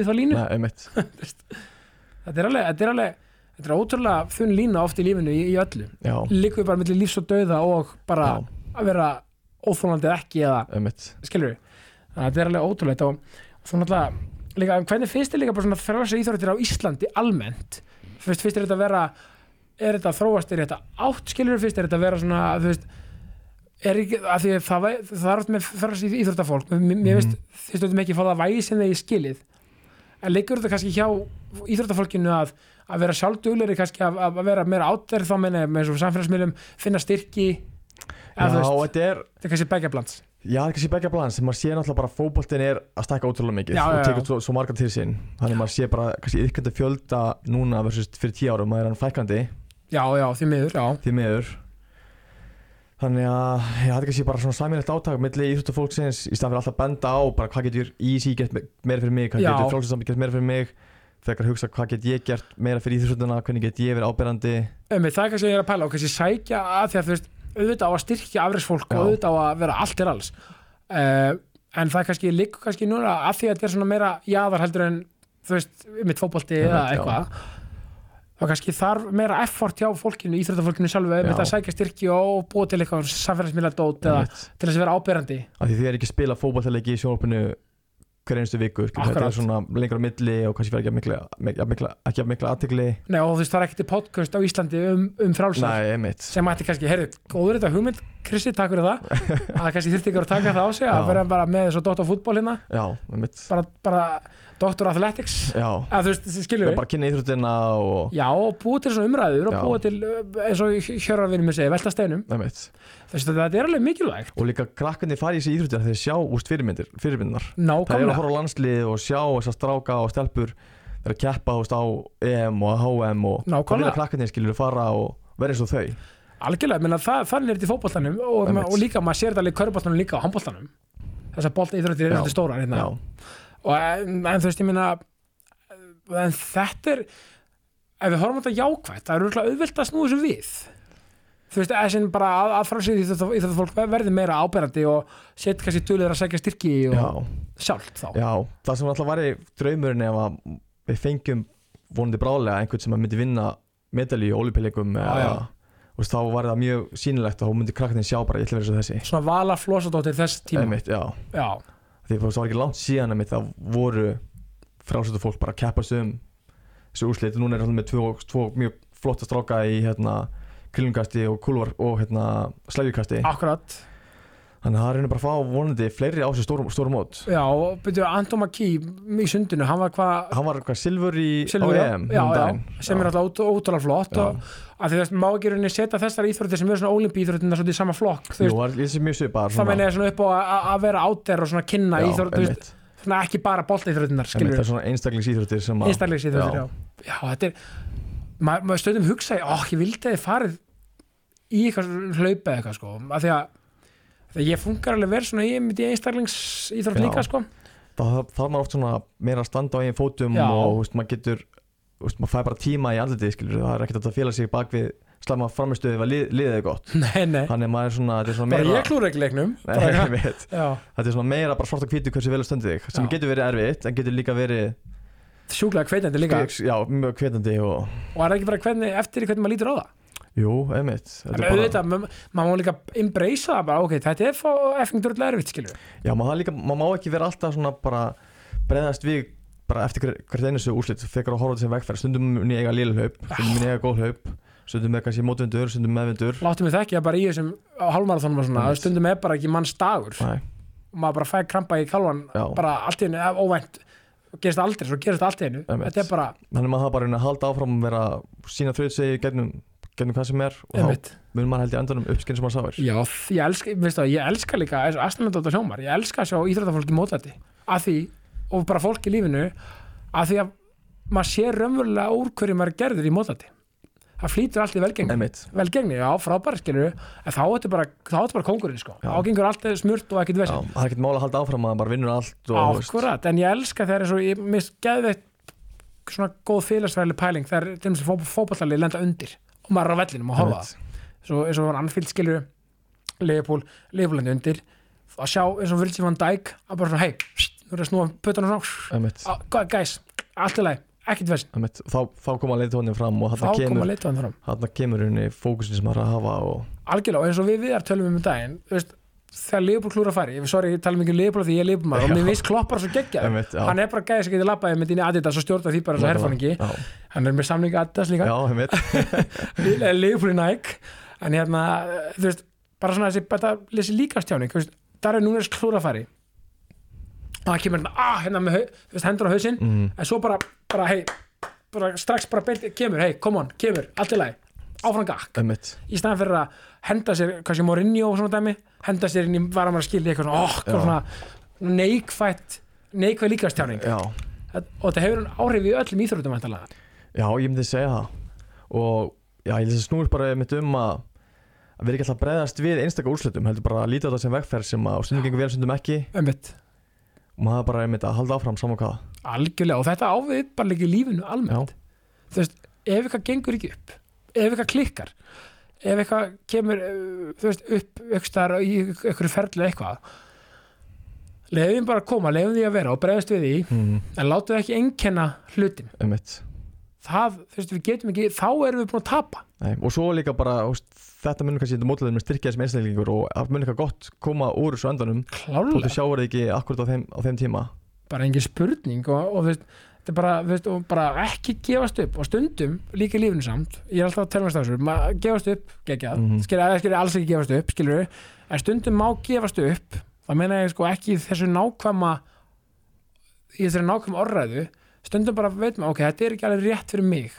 þetta er ótrúlega þunn lína oft í lífinu í, í öllu. Líkuð bara millir lífs og dauða og bara já, að vera óþólandi eða ekki eða skilur við þannig að þetta er alveg ótrúlegt og, og svo náttúrulega líka, hvernig finnst þið líka bara svona frelsa íþróttir á Íslandi almennt? Fyrst, fyrst er þetta að vera er þetta að þróast, er þetta átt skilur við fyrst, er þetta að vera svona þú veist, er ekki, að því að það, væ- það er oft með frelsa íþróttafólk. Mér, mér Mhm. finnst þið stöðum ekki að fá það vægi sem þeir skilið. En leikur þetta kannski hjá íþróttafólkinu að, að vera sjálfdugleri kannski að, að vera meira átverð þá meina með svo samfélagsmiðlum finna styrki Já, þetta er þetta er kannski begja blands. Já, það er kannski begja balans, maður sé náttúrulega bara að fótboltin er að stækka ótrúlega mikið Já, og tekur svo, svo marga til sín. Þannig maður sé bara kannski ykkandi fjölda núna versus fyrir tíu árum, maður er hann fækandi já, já, því miður, já. Því miður. Þannig að þetta er kannski bara svona samilegt átak milli íþróttu fólksins í staðan fyrir alltaf benda á bara hvað getur Easy gert me- meira fyrir mig, hvað getur frálsins gert meira fyrir mig þegar hugsa hvað get ég gert meira fyrir íþróttuna hvernig get ég verið áberandi? Ömi, það er kannski ég er að pæla og kannski sækja að því að þú veist, auðvitað á að styrkja afræðsfólk og auðvitað á að vera allt er alls. Uh, en það er kannski líka kannski núna að því að þetta er svona meira jaðar heldur en þú veist, mitt fótbolti Já, eða eitthvað þá kannski þarf meira effort hjá fólkinu, íþróttafólkinu sjálfu með Já. að sækja styrki og búa til eitthvað samfélagsmiðla dót eða til þess að vera áberandi hver einstu viku, þetta er svona lengur á milli og kannski verður ekki að mikla, aðtikli Nei, og þú veist, það er ekkert podcast á Íslandi um, um frálsar sem ætti kannski, heyrðu, góður þetta hugmynd Krissi, takk fyrir það. Að kannski þurfti ykkur að taka það á sig að vera bara með þessu Dóttar fútból hérna. Bara, bara Dr. Athletics. Já, að þú veist, skilur við bara kynna íþróttina og já, og búið til svona umræður og búið til, uh, eins og hjörarvinni með segja, velta steinum. Að þetta er alveg mikilvægt. Og líka krakkandi fari í þessi íþróttir þegar sjá úst fyrirmyndir, fyrirmyndinar það er að horfa á landslið og sjá þessar stráka og stelpur þeir að keppa á EM og HM og þá Nákvæmlega. vilja krakkandi skilur fara og vera eins og þau algjörlega menna, það, þannig er þetta í fótboltanum og, og líka, maður sér þetta alveg í körboltanum líka á handboltanum. Þess að bolta íþróttir er þetta stóra hérna. En, en þú veist, ég minna en þetta er ef við horfum þetta jákvætt það er örugglega auðvelt að snúa þessu við. Þú veist, eða sem bara að, að frá sig í þetta fólk verði meira áberandi og set kannski duðlega að segja styrki og já, sjálft þá. Já það sem alltaf væri draumurinn ef að við fengjum vonandi bráðlega einhvern sem að myndi vinna medalí í Já, eða veist, þá var það mjög sýnilegt og þá myndi krakkandi sjá bara ég ætla að vera svo þessi. Svona vala flosadóttir þess tíma. Einmitt, já. já, því að það var ekki langt síðan einmitt, það voru frásötu fólk bara að keppast um þessu úrslit. Núna er það með tvo, tvo mjög flotta stráka í hérna krillungasti og kúlvar og hérna slægjukasti akkurat. Þannig að það reynir bara að fá vonandi fleiri á þessu stórum, stórum mót. Já, og byrju Anton McKee í sundinu, hann var hvað hann var hvað silfur í Silfur, á já, EM já, um já, daginn. sem er alltaf ótrúlega flott og að veist, má ekki rauninni setja þessar íþróttir sem eru svona olimpíþróttina svona í sama flokk Jú, það það meina ég svona upp á að að vera áter og svona kynna já, íþrótt, þú veist, einmitt, svona ekki bara skilur það er svona einstaklingsýþróttir sem að einstaklegsíþróttir, já. já, þetta er maður ma stöðum hugsa, ó, ég vildi að þið farið í eitthvað hlaupa eitthvað, sko, af því að þegar ég funkar alveg verið svona í, í einstaklingsíþrótt Já. líka, sko. Það það er maður oft svona meira að standa á eigin fótum Já. og veist, maður getur veist, maður fær bara tíma í andlitið skilur það er ekkert að fela sig bak við slæma framistöðu ef að lið, liðið er gott. Nei, nei, þannig að maður er svona, er svona bara meira ég klúra ekki leiknum bara, þetta er svona meira bara svart og hvítu hversu vel að stöndi þig sem Já. getur verið erfitt en getur líka verið sjúklega kveitandi líka. Já, mjög hvetandi og og er það ekki bara hvernig, eftir hvernig maður lítur á það? Jú, einmitt. Bara- maður má líka embracea það bara, ok, þetta er fá effing dröðlega erfitt, skilur já, maður, það má ekki vera alltaf svona bara breðast við bara eftir hver, hvert einu svo úrslit þegar að horfa sem vegferð stundum mun ég eiga lélhlaup stundum mun ég eiga góð hlaup stundum með kannski mótvindur, stundum meðvindur. Láttum við þekki að bara í þessum hálfmarathonum og svona, stundum er bara ekki manns dagur. Og maður bara fæ krampa í kalvan Já. bara allt í hennu, óvænt og gerist það aldrei, svo gerist það allt í hennu bara, þannig að maður það bara að halda áfram að vera sína þrjóðsegi gegnum, gegnum hvað sem er og einmitt. þá mun maður held í endanum uppskinn sem maður sáir. Já, ég elska, veistu það, ég elska líka Astanandóta hljómar, ég elska að sjá íþróttafólki mótlæti, að því og bara fólk í lífinu, að því að maður sé raunverulega úr hverju maður er gerður í mótlæti það flýtur allt í velgengni. Velgengni, já, frábæri skilur en þá er þetta bara, er bara kongurinn sko. Já. þá gengur allt smurt og ekkert vesinn það er ekkert mála að halda áfram að hann bara vinnur allt veist, Akkurat, en ég elska þegar svo, ég mist geðveitt svona góð félagsfæðileg pæling þegar til dæmis fó, fótballalið lenda undir og maður er á vellinum og horfa svo eins og var Anfield skilur Leopold, Leopold lendi undir. Að sjá eins og Virgil van Dijk að bara svona, hei, nú er að snúa svona, einmitt, "Á, hvað, guys, allt í lagi ekkert einmitt. Þá, þá koma leitónin fram og koma kemur, henni fókusin sem það er að hafa og algjörlega, og eins og við viðar tölum um daginn þú veist, þegar Leopold klúra að fara ég, sorry, ég tala mikið um Leopold því ég er Leopold og mér veist kloppar svo geggja hann er bara gæði sem getur labbaði með dýni Adidas og stjórna því bara svo herfóningi já, hann er með samlingi Adidas líka. Leopold í Nike. En hérna, þú veist, bara svona þessi, líkastjáning, þú veist, það er núna klúra að fari og það kemur hérna, ah, hérna með hendur á hausinn. Mm, en svo bara, bara, hei bara strax bara beint, kemur, hei, come on, kemur allt í lagi, áfram gakk. Í staðan fyrir að henda sér kannski Mourinho og svona dæmi henda sér inn í varamar skildi eitthvað svona, oh, Já. svona neikvætt neikvæð líkastjáning já, og þetta hefur áhrif í öllum íþróttum væntanlega. já, ég myndi segja það. Og já, ég þessi snúr bara mitt um að að vera ekki alltaf að bregðast við einstakar úrslitum heldur bara að líta þetta sem vegferð sem að stundum gengur vel stundum ekki. Einmitt. Og maður bara einmitt að halda áfram saman hvað. Algjörlega og þetta ávið bara líka lífinu almennt. Þú veist, ef eitthvað gengur ekki upp ef eitthvað klikkar ef eitthvað kemur uh, þú veist, upp eitthvað í eitthvað ferli eitthvað leiðum bara að koma, leiðum því að vera og bregðast við því mm, en látum ekki einkenna hlutin einmitt það, þú veist, við getum ekki, þá erum við búin að tapa. Nei, og svo líka bara, úst, þetta munur kannski þetta mótleðin með styrkja sem einstaklingur og að munur eitthvað gott koma úr þessu endanum. Klálega, sjáur það ekki akkurat á þeim, á þeim tíma. Bara engin spurning og, og þú veist, þetta er bara, þú veist, og bara ekki gefast upp. Og stundum líka lífinu samt, ég er alltaf að tala um þessu maður gefast upp, geggjað, mm. -hmm. skilur, skilur alls ekki gefast upp, skilur en stundum má gefast upp það meina ég sko ekki þessu nákvæma í þessari nákvæma orðræðu stundum bara veit maður, ok, þetta er ekki alveg rétt fyrir mig.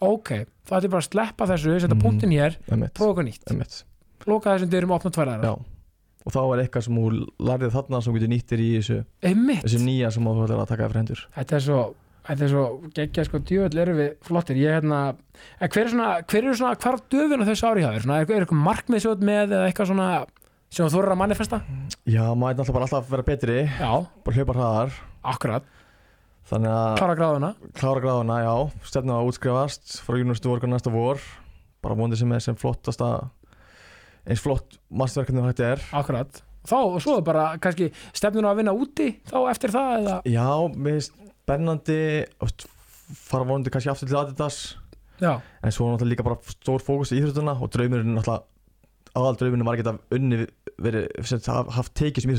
Ok, þá ætti ég bara að sleppa þessu setja Mhm. punktinn hér, prófa eitthvað nýtt. einmitt. loka þessum dyrum og opna tværaðara Já. og þá er eitthvað sem þú lærið þarna sem þú getur nýttir í þessu, einmitt, þessu nýja sem þú ætlar að taka eftir hendur. Þetta er svo þetta er svo geggjað sko djöfull erum við flottir. Ég hérna, hver er svona hver eru svona, hvar döfun á þessu ári hjá þér? Svona, er, eitthvað markmið svo með eða eitthvað svona sem þú þorir að manifesta Já, maður er alltaf bara alltaf að vera betri. Já, bara hlaupa hraðar. Akkurat, þannig að klára gráðuna. Klára gráðuna, já, stefna að útskrifast frá University of Oregon næsta vor. Bara vonandi sem er sem flottasta eins flott masterverkefni og hægt er. Akkurat, þá og svo bara kannski stefnun á að vinna úti þá eftir það eða, Já, mér finnst spennandi og fara vonandi kannski aftur til Adidas. Já, en svo náttúrulega líka bara stór fókus í íþróttuna og draumurinn náttúrulega aðal draumurinn var að geta unni verið, haf- haft tekið sem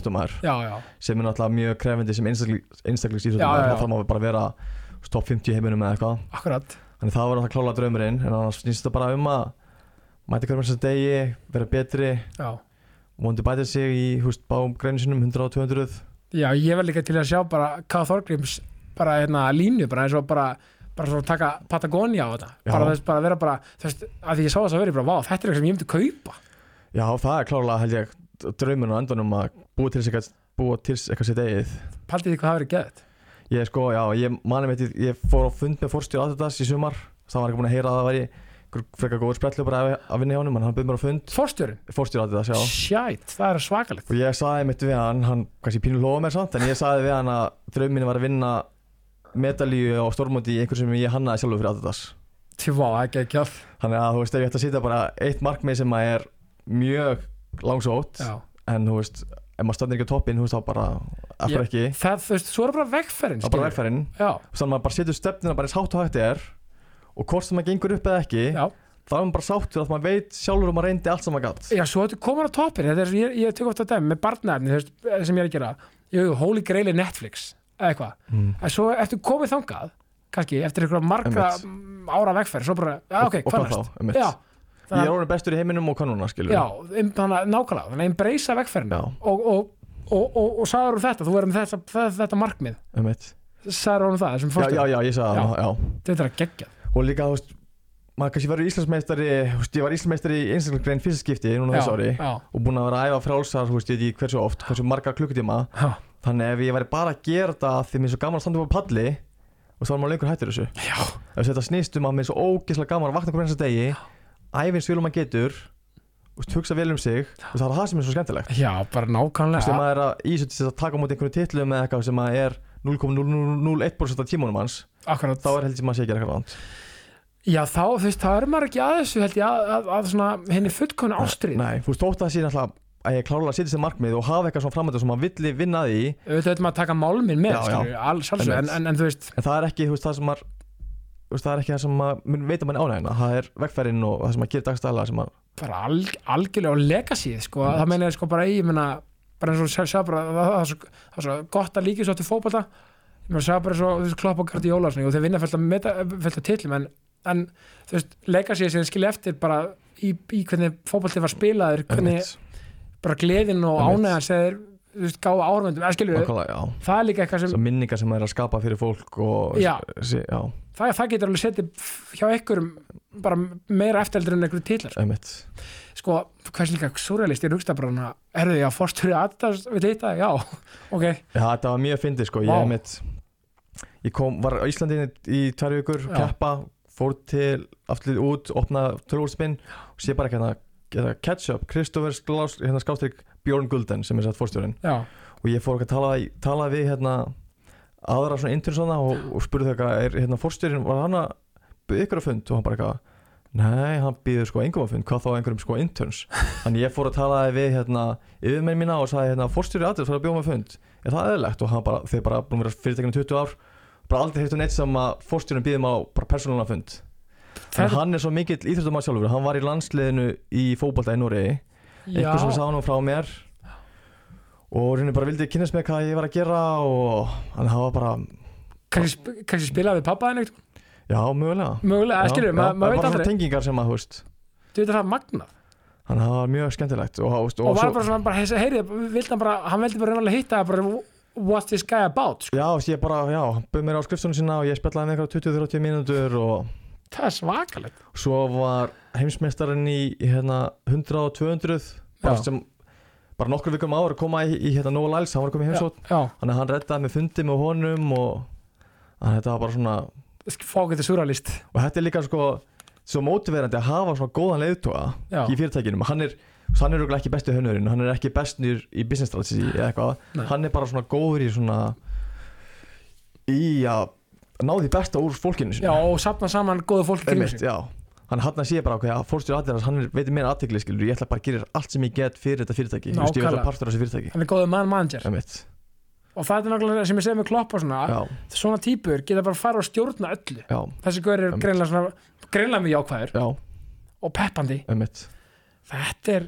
já sem er náttúrulega mjög krefindi sem já, já. það þarf maður bara að vera top 50 í heiminum eða eitthvað. Akkurat, þannig það var náttúrulega klála draumurinn en annars snýst þetta bara um að mæta hverjum þessar degi, vera betri já. vonandi bæta sig í húst báum greinu sinum 100 og 200 já, ég var líka til að sjá bara K. Þorgrims bara hérna línu, bara eins og bara bara svona taka Patagonia á þetta. Bara þess, bara vera bara, þú veist, að því ég sá þess að vera bara, vá, þetta er eitthvað sem ég myndi kaupa Já, það er klála held ég draumurinn á endanum að búa til sig eitthvað, sitt eigið. Paldið því hvað það verið geðt Ég sko, já, ég mani með þetta, ég fór á fund með fórstjóð Adidas í sumar. Það var ekki búin að heyra að það væri frekar góður sprellu bara að, vinna hjá honum en hann byrði mér á fund, Forstjórin, fórstjóð Adidas, já. Sjæt, það er svakalegt. Og ég saði mitt við hann, hann kannski pínu lofa mér samt En ég saði við hann að drauminn var að vinna medalíu á stórmóti í einhver sem ég hannaði sjálfur fyrir Tí, vá, ekki ekki all Þannig að þú veist, ef ég ætti að sitja bara eitt markmið sem að er mjög langsótt. En þú veist, ef maður stöndir ekki á veist, þá bara af Ég- ekki Það, þú veist, svo er bara vegferðin Það er bara vegfærin Já, Þannig að maður bara setur stefnina bara eins hátt og hægt er Og hvort sem maður gengur upp eða ekki já. þá er maður bara sáttur að maður veit sjálfur að maður reyndi allt sem maður gatt Já, svo þetta komur á toppin Þetta er, ég, ég tek ofta dæmi með barnaefni þú veist, sem ég er að gera. Jú, Holy Grail er Netflix eða eitthvað. Mm. En svo eftir komið þangað kannski, eftir einhverja mm, ára vegferð svo bara, já, ok, og, Já, Ég er orðin bestur í heiminum og hvað núna skilur já, em- þannig að nákvæmlega þannig að embracea vegferðina. Já. og, og, og, og, og sagður úr þetta, þú verður með þetta, þetta, markmið. Einmitt. sagður hún það, þessum já, fórstjóð já, já, ég sagði það já. þetta er að gegja. Og líka, þú veist maður kannski verður Íslandsmeistari þú veist, ég var Íslandsmeistari í einstaklega fyrsta skipti núna þessu ári já, og búin að vera að æfa frálsar, þú veist, ég veit ekki hversu oft hversu marga klukkutíma. Já, þannig ef ég væri bara að gera þetta því mér er svo gaman að standa upp á palli og þá er maður lengur hættur þessu. Já. ef þetta snýst um að mér er svo ógeðslega gaman að vakna hvernig þess að degi æfins vil maður getur hugsa vel um sig og það er það sem er svo skemmtilegt. Já, bara nákvæmlega. Sem maður er að í þessu til að taka á móti einhverju titlum eða eitthvað sem að er 0,001% af tímunum hans Akkurat. þá er heldur maður sé að gera eitthvað ránt Já, þá, þú veist, þá er maður ekki að þessu held ég að, að, að svona henni fullkonu ástrið Nei, þú veist, þótt að það sé náttúrulega að ég klárulega setja sér markmið og hafa eitthvað svona framönda sem maður villi vinna að því auðvitað veitum að taka málminn með Já, já. skilur, en, en, en þú veist en það er ekki, þú veist, það sem maður þú veist, það er ekki það sem maður veit að mann ánægina það er vegferðin og það sem maður gerir dagstæðlega sem maður, bara alg, algjörlega og legacy sko, það meina ég sko bara í meina, bara eins og sjá, sjá bara það, er svo, svo gott að líka svo til ég meina sjá bara svo veist, klopp og og svona, og þeir vinna fullt af titlum en, en þú veist, legacy sem þeir skilja eftir bara í, í hvernig fótbolti var spilaður hvernig bara gleðin og sem þeir þú veist, gáða ármöndum, eða nákvæmlega, já. það er líka eitthvað sem, minningar sem maður er að skapa fyrir fólk og Já. sí, já, það, það getur alveg setið hjá einhverjum bara meira eftireldur en einhverju einmitt. Sko, hvað er líka surrealist, ég hugsta bara erðu ég að fórstöru aðtast við þetta, já, ok. Já, þetta var mjög fyndið sko, ég mitt ég kom, var á Íslandi í tvær vikur, keppa fór til, aftur út, opna tölvúrspinn og sé bara ekki hérna hérna ketchup, Kristoffer Sklás hérna skástrík Björn Gulden sem er satt fórstjórinn já, og ég fór að tala, tala við hérna aðra svona intern svona og, og spurði eitthvað, er hérna fórstjórinn var hann að byggja ykkur að fund? Og hann bara eitthvað Nei, hann býður sko engum að fund, hvað þá einhverjum sko interns? Þannig ég fór að tala við hérna yfirmenn mína og sagði hérna fórstjóri aðeins það er að bjóða með fund, er það eðlilegt? Og hann bara, þeir bara búin að vera fyrirtækinu 20 ár. Bara aldrei hefði neitt sem að fórstjórin býðum á bara persónulega fund en hann er svo mikill íþjóttum að sjálfur. Hann var í landsliðinu í fótbolta í já, einhver sem sá hann frá mér. Og henni bara vildi kynast með hvað ég var að gera og hann hafa bara kannski, sp- kannski spila við pappa henni já, mögulega. Mögulega, Já, skilur, já, ma maður veit aldrei. tengingar sem að, veist. Þú veit það magnað. Hann hafa mjög skemmtilegt og, og, og, var bara svona, bara, heyri, vildi hann bara hann vildi bara reynilega hitta bara what's this guy about, sko. Já, ég bara, já, hann bauð mér á skrifstunum sína og ég spjallaði með eitthvað 20-30 mínútur og það er svakalegt. Svo var heimsmeistarinn í, hérna 100 og 200 bara sem bara nokkur vikum áður að koma í, í hérna Noah Lyles, hann var já, heimsótt þannig að hann reddaði með fundi með honum og þetta var bara svona fók þetta surrealist og þetta er líka sko svo mótiverandi að hafa svona góðan leiðtóa Já. í fyrirtækinum, hann er hann er ekki besti hönnurinn, hann er ekki bestnir í business strategy eða eitthvað, Nei. hann er bara svona góður í svona í að ná því besta úr fólkinu já, og sapna saman góðu fólki kring Einmitt, sig. já. Hann hann að sé bara okkur að fórstjóri aðeins hann veitir meira aðtekli skilur, ég ætla bara að gera allt sem ég get fyrir þetta fyrirtæki, þú veist, ég Nákvæmlega. vera partur af þessu fyrirtæki. Hann er góðu mann manager. Og það er nákvæmlega sem ég segi með klopp og svona. Já, svona típur geta bara að fara og stjórna öllu. Já, þessi gaur er Einmitt. greinlega mjög jákvæður. Já, og peppandi. Þetta er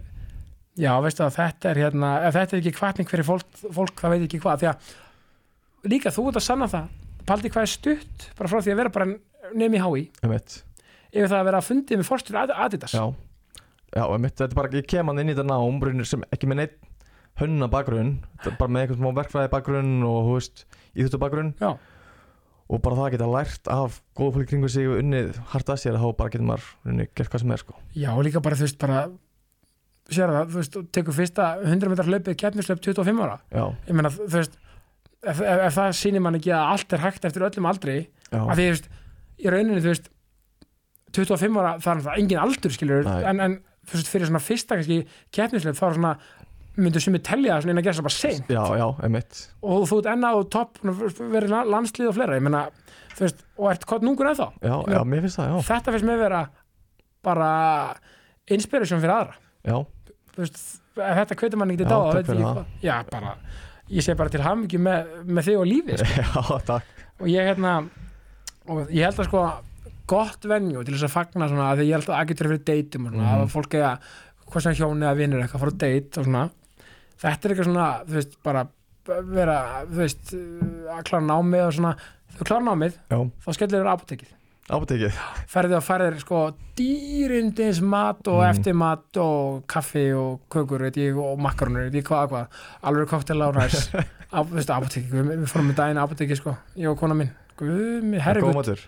já, veistu að þetta er hérna ef þetta er ekki hvatning fyrir fólk, fólk það veit ekki hvað. Því að líka þú ert að sanna það paldi hvað er stutt? Bara frá því að vera bara nefn í hái yfir það að vera að fundið með forstur Adidas. Já. Já, einmitt, þetta er bara, ég kem hann inn í þetta brunnir sem ekki með neitt hönna bakgrunn bara með eitthvað smá verkfræði bakgrunn og íþjóttu bakgrunn. Já. og bara það að geta lært af góða fólk kringu sig og unnið hart að sér þá bara getur maður unnið gert hvað sem er sko. Já, líka bara þú veist bara sér það, þú veist, tekur fyrsta 100 metrar hlaupið keppnislöp 25 ára. Já, ég meina, þú veist ef, ef, ef það sýnir mann ekki að allt er hægt eftir öllum aldri já, af því, þú veist, í rauninni, þú veist 25 ára, það er náttúrulega engin aldur skilur, Nei. en, en veist, fyrir svona fyrsta kannski keppnislöp, þá er svona myndu telja það svona inn að gera það bara sein já, já, og þú ert enna á topp verið la- landslið og fleira, ég meina þú veist, og ert hvað núngur ennþá. Já, já, mér finnst það, já, þetta finnst mér vera bara inspiration fyrir aðra. Já, þú veist, þetta kveitur mann fyrir ekki hvað já, bara, ég sé bara til hamingju með, með þig og lífið, sko. já, og ég hérna og ég held að sko gott venju til þess að fagna svona, að ég held að aðgjötur fyrir deytum og svona, Mhm. að fólk eða hvað sem hjóni eða vinnur eitthvað fara á deyt og svona. Þetta er eitthvað svona, þú veist, bara vera, þú veist, að klára námið og svona, þú klára námið já, þá skellir þér apotekið ábútekið ferði og ferðir sko dýrindins mat og Mm. eftirmat og kaffi og kökur ég, og makkarunur, ég hvað, hvað. Alveg ræs. Á- veist, apotekið, við, við fórum með daginn apotekið sko, ég og kona mín. Guð, herri, góð matur.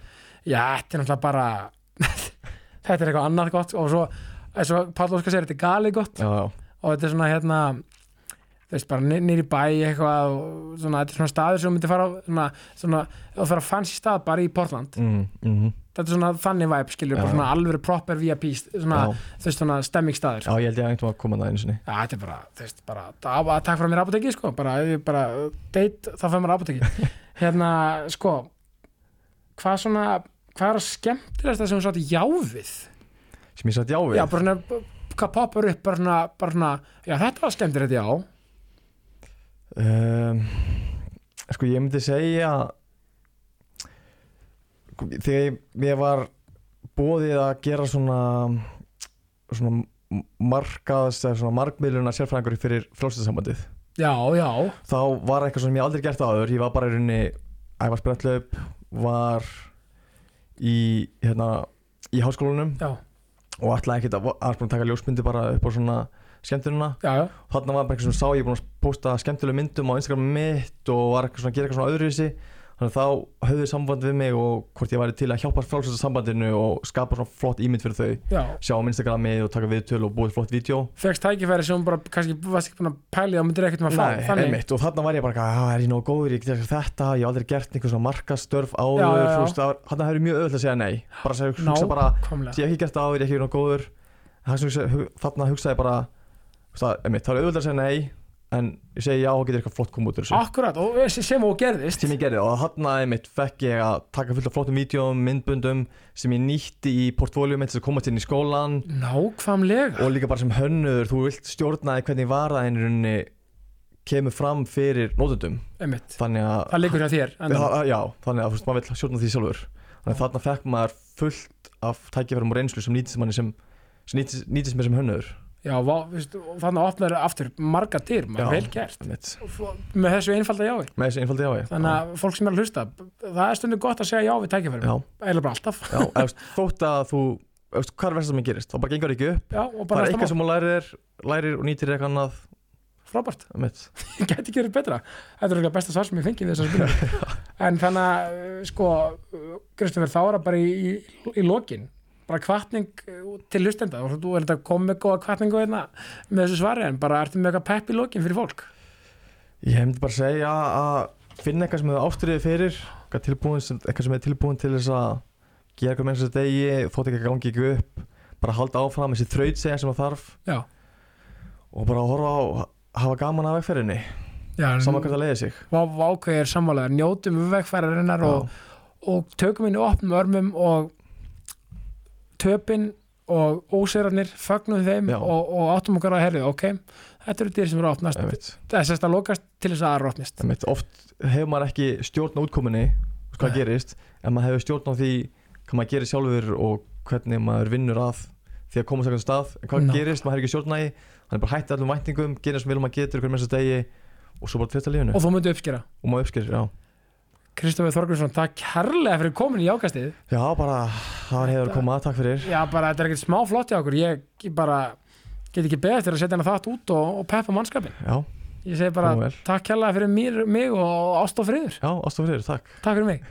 Já, þetta er náttúrulega bara þetta er eitthvað annað gott. Og svo, eins og Páll Óskar segir, þetta er galið gott. Já, já, og þetta er svona hérna veist, bara í bæ eitthvað og svona, þetta er svona staður sem þú myndir fara á svona, svona, og fara fancy stað bara í Portland, mm, mm, þetta er svona þannig vibe skilur, bara svona alveg proper VIP svona, þú veist, svona stemmingstaður já, ég held ég að einhvern veginn að koma það einu sinni. Já, þetta er bara, þú veist, bara að, að takk frá mér apoteki, sko, bara, ef ég bara date, þá fyrir mér apoteki hérna, sko hvað svona, hvað er að skemmtilegast það sem þú satt já við sem ég satt já við já, bara svona, hvað poppar upp bara svona, bara svona, já, þetta var skemmtilegt, já um, sko ég myndi segja þegar ég, var bóðið að gera svona svona markaðs eða svona markmiðluna sérfræðingur fyrir frjálsættasambandið já, já, þá var eitthvað sem ég aldrei gert áður. Ég var bara í rauninni æfa sprettlöp var í hérna í háskólanum já, og ætlaði ekkert að að taka ljósmyndi bara upp á svona skemmtununa já þarna var bara eitthvað sem sá ég búin að posta skemmtilega myndum á Instagram mitt og var eitthvað svona að gera eitthvað svona öðruvísi. Þannig að þá höfðu samband við mig og hvort ég væri til að hjálpa frálsast sambandinu og skapa svona flott ímynd fyrir þau. Já, sjá á Instagrami og taka viðtöl og búið flott vídeo. Fegst tækifæri sem bara, kannski, varst ekki búin að pæli og myndir ekkert maður fá, Nei, þannig? einmitt, og þarna var ég bara "Ah, er ég nógu góður, ég get þetta. Ég hef aldrei gert einhver svona markastörf áður. þú veist, það hefur mjög öðvöld að segja nei. Bara að segja, hugsa bara, ég hef ekki gert það áður, ég hef ekki nógu góður. Hu- þarna hugsaði ég bara það, er auðvöld að segja nei en ég segi já og getur eitthvað flott koma út úr þessu. Akkurat, og sem og gerðist. Sem ég gerði og þarna einmitt fekk ég að taka fullt af flottum vídjum, myndbundum sem ég nýtti í portfóljum mitt að komast inn í skólan nákvæmlega. Og líka bara sem hönnur, þú vilt stjórna því hvernig varaðin runni kemur fram fyrir nótundum þannig að það liggur hjá þér enda. já, þannig að maður vill stjórna því sjálfur. Þannig að þarna fekk maður fullt af tækifærum og reynslu sem sem, sem nýtist mér sem hönnur Já, vá, veist, og þannig opnar aftur marga dyr, maður Já. vel gert. með þessu einfalda jái þannig að fólk sem er að hlusta það er stundu gott að segja já við tækifærum. Já, eða bara alltaf. Já, veist, þótt að þú veist, hvað er versta sem ég gerist, þá bara gengur ekki upp. Já, það er eitthvað sem þú lærir, lærir og nýtir eitthvað annað. Frábært. Gæti ekki verið betra, þetta er örugglega besta svar sem ég spilur en þannig að sko, Kristoffer, þá er það bara í, í, í lokin bara kvartning til hlustenda. Og þú er þetta komið góða kvartningu hérna með þessu svari en bara ertu með eitthvað pepp í lokin fyrir fólk? Ég hefndi bara að segja að finna eitthvað sem hefur ástriðið fyrir eitthvað, sem- eitthvað sem er tilbúin til þess að gera eitthvað með þessu degi þótt ekki að gangi ekki upp bara halda áfram þessi þraut segja sem það þarf. Já, og bara horfa á hafa gaman af vegferðinni. Saman hvað það leiði sig. vákveðir sammálaðar, njótum vegfærarinnar og, og tökum inn í opnum örmum og töpin og óseirarnir fögnum þeim og, og áttum okkar að herrið, ok? Þetta eru dyr sem eru að opnast. Það er sérst að lokast til þess að aðra opnist. Einmitt. oft hefur maður ekki stjórn á útkominni hvað gerist en maður hefur stjórn á því hvað maður gerir sjálfur og hvernig maður vinnur að því að komast eitthvað stað. En hvað Ná. gerist, maður hefur ekki stjórn á því hann er bara hætti allum væntingum, gerir sem vil maður getur hvernig með þessu degi og svo bara treysta lífinu. Og þú myndu uppskera. Og maður uppskýr, já Kristoffer Þorgrímsson, takk kærlega fyrir komin í ákastið Já, bara, það var heiður að koma, takk fyrir. Já, bara þetta er ekkert smá flott hjá okkur. Ég, bara get ekki beðið eftir að setja hana þátt út og, og peppa mannskapin Já, ég segi bara takk kærlega fyrir mér, mig og ást og friður. Já, ástofn fyrir, takk. Takk fyrir mig